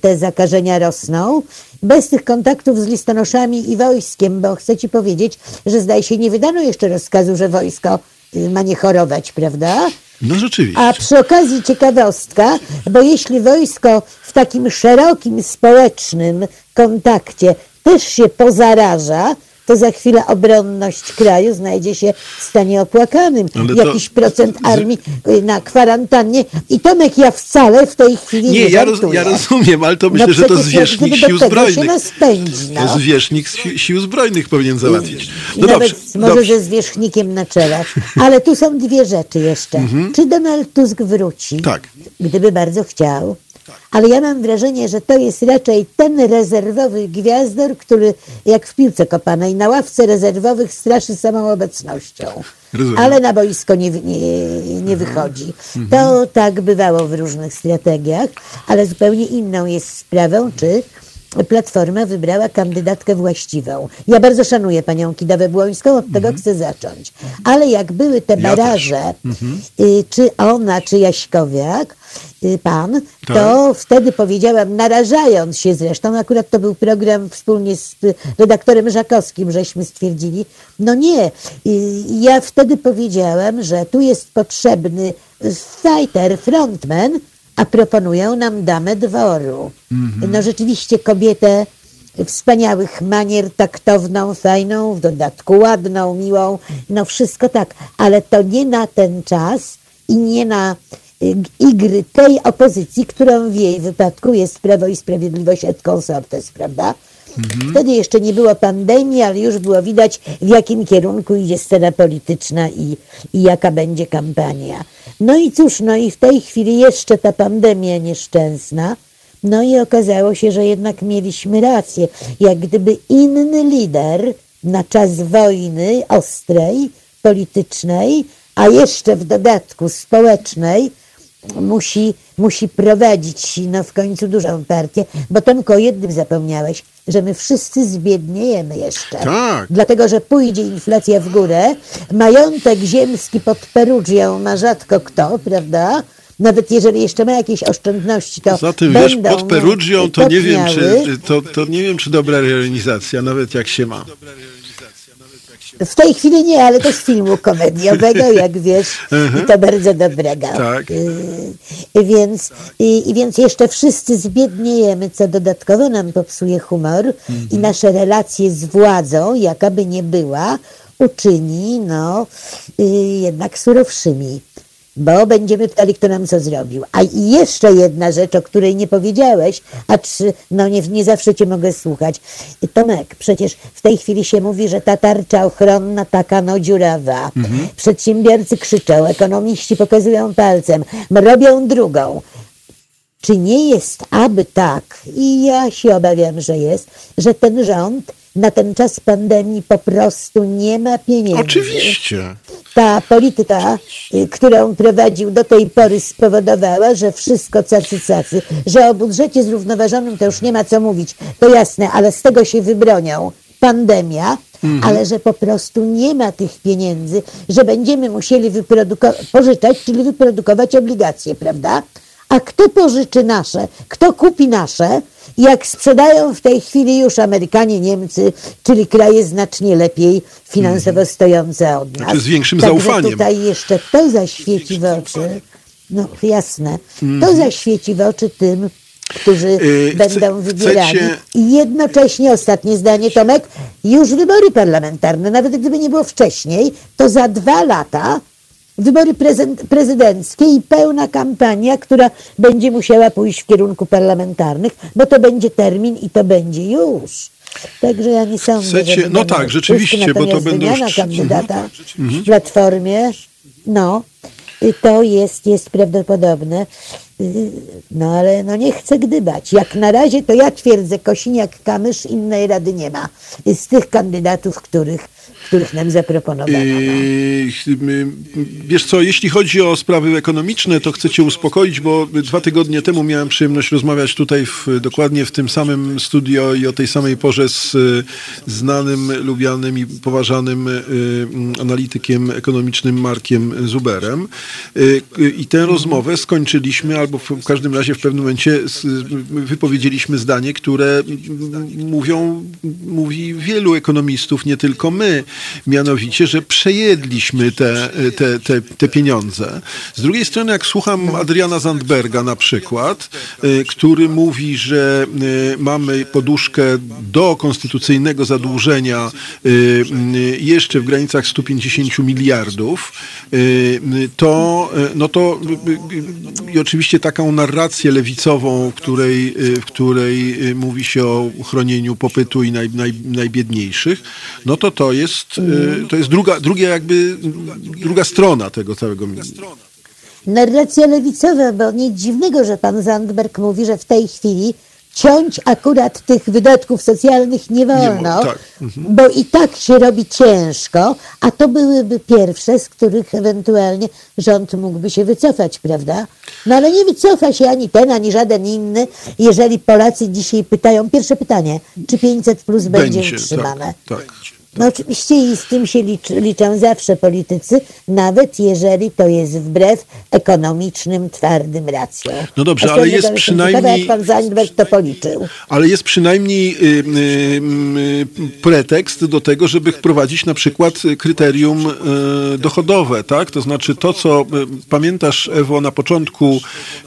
te zakażenia rosną. Bez tych kontaktów z listonoszami i wojskiem, bo chcę ci powiedzieć, że zdaje się nie wydano jeszcze rozkazu, że wojsko y, ma nie chorować, prawda? No rzeczywiście. A przy okazji ciekawostka, bo jeśli wojsko w takim szerokim społecznym kontakcie też się pozaraża, to za chwilę obronność kraju znajdzie się w stanie opłakanym. Jakiś procent armii y, na kwarantannie. I Tomek, ja wcale w tej chwili nie Nie, ja, roz, ja, rozumiem, ale to myślę, no że to zwierzchnik sił zbrojnych. Spędzi, no. To zwierzchnik sił zbrojnych powinien załatwić. No dobrze, może dobrze. ze zwierzchnikiem na czele. Ale tu są dwie rzeczy jeszcze. Mhm. Czy Donald Tusk wróci? Tak. Gdyby bardzo chciał ale ja mam wrażenie, że to jest raczej ten rezerwowy gwiazdor, który jak w piłce kopanej na ławce rezerwowych straszy samą obecnością. Rozumiem. Ale na boisko nie, nie, nie wychodzi. Mhm. To tak bywało w różnych strategiach, ale zupełnie inną jest sprawą, czy Platforma wybrała kandydatkę właściwą. Ja bardzo szanuję panią Kidawę Błońską, od tego mhm. chcę zacząć. Ale jak były te baraże, ja mhm. y, czy ona, czy Jaśkowiak, pan, tak. to wtedy powiedziałam, narażając się zresztą, akurat to był program wspólnie z redaktorem Żakowskim, żeśmy stwierdzili, no nie, y, ja wtedy powiedziałam, że tu jest potrzebny fighter, frontman, a proponują nam damę dworu. Mm-hmm. No rzeczywiście kobietę wspaniałych manier, taktowną, fajną, w dodatku ładną, miłą, no wszystko tak, ale to nie na ten czas i nie na igry tej opozycji, którą w jej wypadku jest Prawo i Sprawiedliwość et consortes, prawda? Mhm. Wtedy jeszcze nie było pandemii, ale już było widać, w jakim kierunku idzie scena polityczna i, i jaka będzie kampania. No i cóż, no i w tej chwili jeszcze ta pandemia nieszczęsna, no i okazało się, że jednak mieliśmy rację. Jak gdyby inny lider na czas wojny ostrej, politycznej, a jeszcze w dodatku społecznej, musi, musi prowadzić no w końcu dużą partię, bo tylko o jednym zapomniałeś, że my wszyscy zbiedniejemy jeszcze. Tak. Dlatego, że pójdzie inflacja w górę, majątek ziemski pod Perugią ma rzadko kto, prawda? Nawet jeżeli jeszcze ma jakieś oszczędności, to Za tym, wiesz, pod Perugią to nie wiem, czy, to, to nie wiem, czy dobra realizacja, nawet jak się ma. W tej chwili nie, ale to z filmu komediowego, jak wiesz, i to bardzo dobrego. Tak. Y, więc, i, więc jeszcze wszyscy zbiedniejemy, co dodatkowo nam popsuje humor mhm. i nasze relacje z władzą, jakaby nie była, uczyni no, y, jednak surowszymi bo będziemy pytali, kto nam co zrobił. A i jeszcze jedna rzecz, o której nie powiedziałeś, a czy, no nie, nie zawsze cię mogę słuchać. Tomek, przecież w tej chwili się mówi, że ta tarcza ochronna taka no dziurawa. Mhm. Przedsiębiorcy krzyczą, ekonomiści pokazują palcem, robią drugą. Czy nie jest aby tak, i ja się obawiam, że jest, że ten rząd na ten czas pandemii po prostu nie ma pieniędzy. Oczywiście. Ta polityka, y, którą prowadził do tej pory spowodowała, że wszystko cacy cacy, że o budżecie zrównoważonym to już nie ma co mówić, to jasne, ale z tego się wybronią pandemia, mhm. ale że po prostu nie ma tych pieniędzy, że będziemy musieli pożyczać, czyli wyprodukować obligacje, prawda? A kto pożyczy nasze? Kto kupi nasze? Jak sprzedają w tej chwili już Amerykanie, Niemcy, czyli kraje znacznie lepiej finansowo mhm. stojące od nas. Znaczy z większym Także zaufaniem. tutaj jeszcze to zaświeci w oczy. No jasne. To mhm. zaświeci w oczy tym, którzy yy, będą wybierani. Chcecie... I jednocześnie, ostatnie zdanie Tomek, już wybory parlamentarne, nawet gdyby nie było wcześniej, to za dwa lata wybory prezydenckie i pełna kampania, która będzie musiała pójść w kierunku parlamentarnych, bo to będzie termin i to będzie już. Także ja nie sądzę, Chcecie, No tak, rzeczywiście, bo to będą... Wymiana kandydata mhm. w Platformie, no, to jest, jest prawdopodobne. No ale no nie chcę gdybać. Jak na razie to ja twierdzę, Kosiniak-Kamysz innej rady nie ma. Z tych kandydatów, których których nam zaproponowano. Yy, wiesz co, jeśli chodzi o sprawy ekonomiczne, to chcę cię uspokoić, bo dwa tygodnie temu miałem przyjemność rozmawiać tutaj w, dokładnie w tym samym studio i o tej samej porze z znanym, lubianym i poważanym yy, analitykiem ekonomicznym Markiem Zuberem. Yy, I tę rozmowę skończyliśmy, albo w każdym razie w pewnym momencie wypowiedzieliśmy zdanie, które mówią, mówi wielu ekonomistów, nie tylko my, mianowicie, że przejedliśmy te, te, te, te pieniądze. Z drugiej strony, jak słucham Adriana Zandberga na przykład, y, który mówi, że y, mamy poduszkę do konstytucyjnego zadłużenia y, jeszcze w granicach 150 miliardów, to, no to i oczywiście taką narrację lewicową, w której, w której mówi się o chronieniu popytu i naj, naj, najbiedniejszych, no to to jest jest, y, to jest druga, druga jakby, druga strona tego całego Narracja lewicowa, bo nic dziwnego, że pan Zandberg mówi, że w tej chwili ciąć akurat tych wydatków socjalnych nie wolno, nie, tak. mhm. bo i tak się robi ciężko, a to byłyby pierwsze, z których ewentualnie rząd mógłby się wycofać, prawda? No ale nie wycofa się ani ten, ani żaden inny, jeżeli Polacy dzisiaj pytają, pierwsze pytanie, czy 500 plus będzie, będzie utrzymane? Tak, tak. No oczywiście i z tym się liczy, liczą zawsze politycy, nawet jeżeli to jest wbrew ekonomicznym, twardym racjom. No dobrze, ale jest przynajmniej... Jak pan Zandberg to policzył. Ale jest przynajmniej y, y, y, pretekst do tego, żeby wprowadzić na przykład kryterium y, dochodowe, tak? To znaczy to, co y, pamiętasz, Ewo, na początku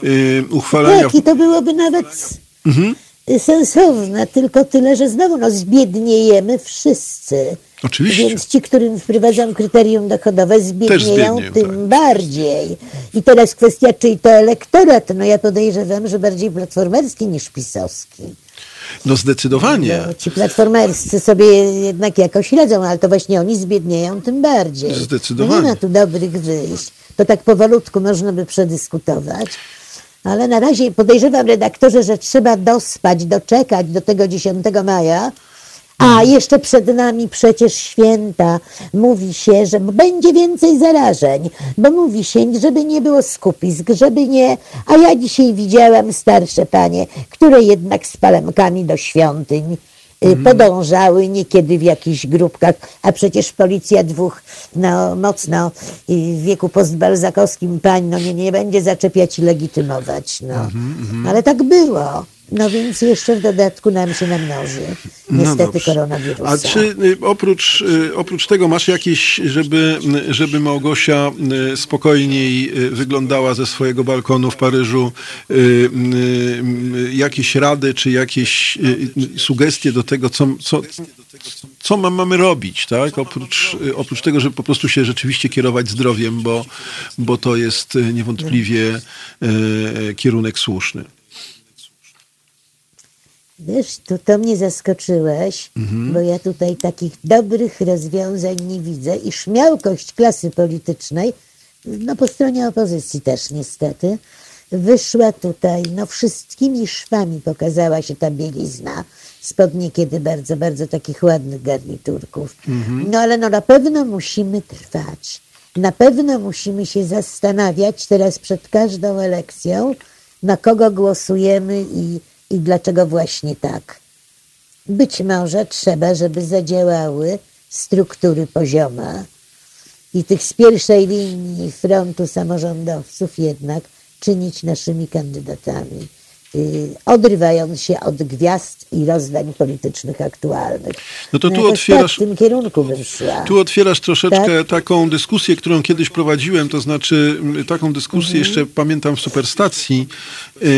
y, uchwalania... Tak, i to byłoby nawet... Mhm sensowne, tylko tyle, że znowu no, zbiedniejemy wszyscy. Oczywiście. Więc ci, którym wprowadzam kryterium dochodowe, zbiednieją tym tak. bardziej. I teraz kwestia, czyj to elektorat. No ja podejrzewam, że bardziej platformerski niż pisowski. No zdecydowanie. No, ci platformerscy sobie jednak jakoś radzą, ale to właśnie oni zbiednieją tym bardziej. Zdecydowanie. No nie ma tu dobrych wyjść. To tak powolutku można by przedyskutować. Ale na razie podejrzewam redaktorze, że trzeba dospać, doczekać do tego 10 maja, a jeszcze przed nami przecież święta. Mówi się, że będzie więcej zarażeń, bo mówi się, żeby nie było skupisk, żeby nie. A ja dzisiaj widziałam starsze panie, które jednak z palemkami do świątyń mm. podążały niekiedy w jakichś grupkach, a przecież policja dwóch no, mocno w wieku postbalzakowskim pań no, nie, nie będzie zaczepiać i legitymować. No. Mm -hmm. Ale tak było. No więc jeszcze w dodatku nam się namnoży. No Niestety no koronawirusa. A czy y, oprócz, y, oprócz tego masz jakieś, żeby, żeby Małgosia y, spokojniej wyglądała ze swojego balkonu w Paryżu, jakieś rady, czy jakieś sugestie do tego, co, co, co mamy robić, tak? Oprócz, oprócz tego, żeby po prostu się rzeczywiście kierować zdrowiem, bo, bo to jest niewątpliwie kierunek słuszny. Wiesz, to, to mnie zaskoczyłeś, mhm. bo ja tutaj takich dobrych rozwiązań nie widzę i śmiałkość klasy politycznej, no po stronie opozycji też niestety, wyszła tutaj, no wszystkimi szwami pokazała się ta bielizna spod niekiedy bardzo, bardzo takich ładnych garniturków. Mhm. No ale no na pewno musimy trwać. Na pewno musimy się zastanawiać teraz przed każdą elekcją, na kogo głosujemy i i dlaczego właśnie tak. Być może trzeba, żeby zadziałały struktury poziome i tych z pierwszej linii frontu samorządowców jednak czynić naszymi kandydatami. Y, odrywając się od gwiazd i rozdań politycznych aktualnych. No to tu no otwierasz, tak, w tym kierunku bym szła. Tu otwierasz troszeczkę tak? taką dyskusję, którą kiedyś prowadziłem, to znaczy taką dyskusję mhm. jeszcze pamiętam w Superstacji, yy,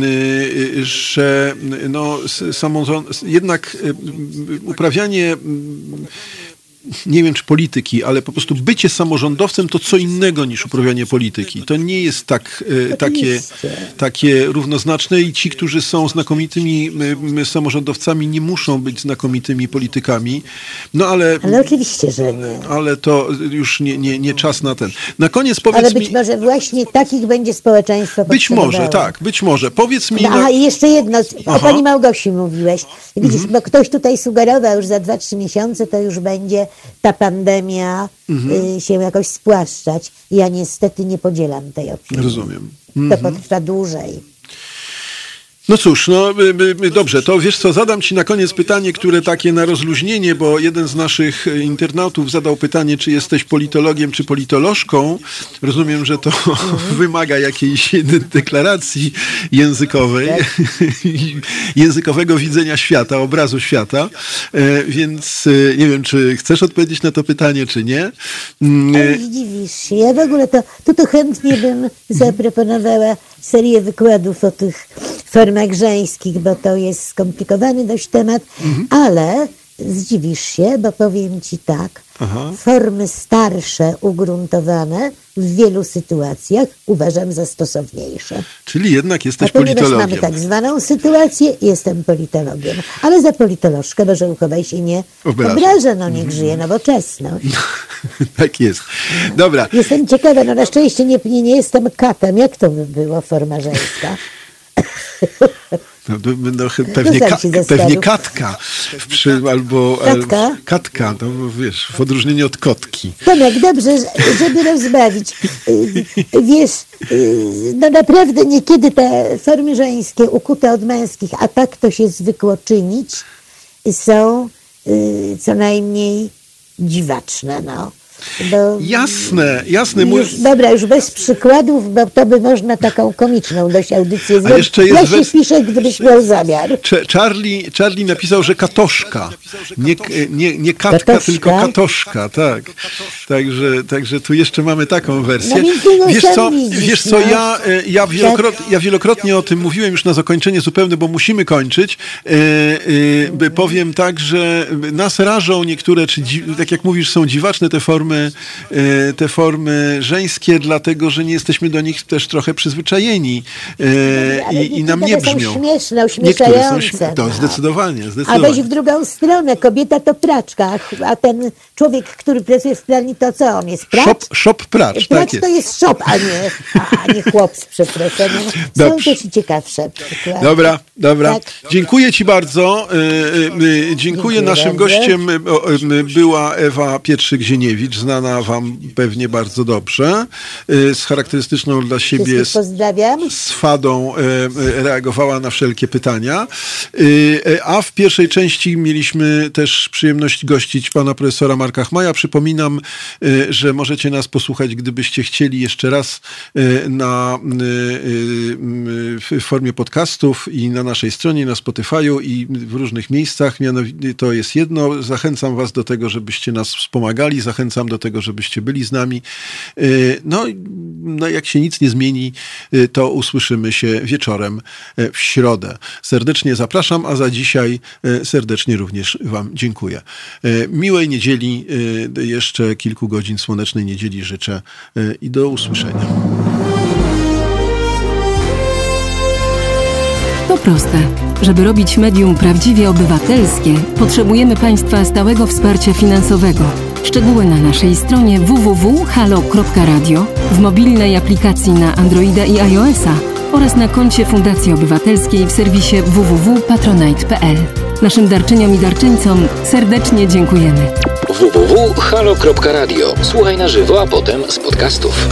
yy, że no, samorząd, jednak uprawianie nie wiem czy polityki, ale po prostu bycie samorządowcem to co innego niż uprawianie polityki. To nie jest tak, e, takie, takie równoznaczne i ci, którzy są znakomitymi samorządowcami nie muszą być znakomitymi politykami. No ale... Ale oczywiście, że nie. Ale to już nie, nie, nie czas na ten. Na koniec powiedz Ale być mi... może właśnie takich będzie społeczeństwo Być może, tak, być może. Powiedz mi... No, na... A i jeszcze jedno, Aha. o pani Małgosi mówiłeś. Widzisz, mhm. bo ktoś tutaj sugerował już za 2-3 miesiące to już będzie ta pandemia mhm. y, się jakoś spłaszczać. Ja niestety nie podzielam tej opinii. Rozumiem. Mhm. To potrwa dłużej. No cóż, no dobrze, to wiesz co, zadam Ci na koniec pytanie, które takie na rozluźnienie, bo jeden z naszych internautów zadał pytanie, czy jesteś politologiem, czy politolożką. Rozumiem, że to wymaga jakiejś deklaracji językowej, językowego widzenia świata, obrazu świata, e, więc e, nie wiem, czy chcesz odpowiedzieć na to pytanie, czy nie. Mm, Ale dziwisz się, ja w ogóle to, to, to chętnie bym zaproponowała serię wykładów o tych formach żeńskich, bo to jest skomplikowany dość temat, mhm. ale zdziwisz się, bo powiem ci tak, Aha. formy starsze, ugruntowane w wielu sytuacjach uważam za stosowniejsze. Czyli jednak jesteś A politologiem. mamy tak zwaną sytuację, jestem politologiem. Ale za politolożkę Boże uchowaj się nie obraża, obraża no niech żyje nowoczesność. tak jest. Dobra. Jestem ciekawa, no na szczęście nie, nie, nie jestem katem. Jak to by było forma żeńska? No, no, pewnie, ka, pewnie katka przy, albo katka? katka, no wiesz, w odróżnieniu od kotki. Tomek, dobrze, żeby rozbawić. Wiesz, no naprawdę niekiedy te formy żeńskie ukute od męskich, a tak to się zwykło czynić, są y, co najmniej dziwaczne, no. Bo jasne, jasne. Mój... Już, dobra, już bez przykładów, bo to by można taką komiczną dość audycję zrobić. Jeszcze jest ja się pisze, gdybyś miał zamiar. Charlie, Charlie napisał, że katoszka. Nie, nie, nie katka, katoszka? tylko katoszka, tak. Także, także tu jeszcze mamy taką wersję. No, wiesz co, wiesz co ja, e, ja, wielokrotnie, ja wielokrotnie o tym mówiłem już na zakończenie zupełne, bo musimy kończyć. E, e, powiem tak, że nas rażą niektóre, czy tak jak mówisz, są dziwaczne te formy, te formy żeńskie, dlatego, że nie jesteśmy do nich też trochę przyzwyczajeni i, i nam nie brzmią. Są śmieszne, uśmieszające. To zdecydowanie, zdecydowanie. A weź w drugą stronę, kobieta to praczka, a ten człowiek, który pracuje w pralni, to co on jest? Pracz? Shop, shop pracz, pracz tak to jest shop, a nie, a nie chłop z przeproszeniem. Są też i ciekawsze przykłady. Dobra, dobra. Tak. Dziękuję Ci bardzo. Dziękuję. Dziękuję. Naszym gościem była Ewa Pietrzyk-Zieniewicz, znana Wam pewnie bardzo dobrze, z charakterystyczną dla siebie swadą reagowała na wszelkie pytania. A w pierwszej części mieliśmy też przyjemność gościć pana profesora Marka Chmaja. Przypominam, że możecie nas posłuchać, gdybyście chcieli jeszcze raz na, w formie podcastów i na naszej stronie, na Spotify'u i w różnych miejscach. Mianowicie to jest jedno. Zachęcam was do tego, żebyście nas wspomagali. Zachęcam do tego, żebyście byli z nami. No, no jak się nic nie zmieni, to usłyszymy się wieczorem w środę. Serdecznie zapraszam, a za dzisiaj serdecznie również wam dziękuję. Miłej niedzieli, jeszcze kilku godzin słonecznej niedzieli życzę i do usłyszenia. To proste. Żeby robić medium prawdziwie obywatelskie, potrzebujemy Państwa stałego wsparcia finansowego. Szczegóły na naszej stronie www.halo.radio, w mobilnej aplikacji na Androida i iOS-a oraz na koncie Fundacji Obywatelskiej w serwisie www.patronite.pl. Naszym darczyniom i darczyńcom serdecznie dziękujemy. www.halo.radio. Słuchaj na żywo, a potem z podcastów.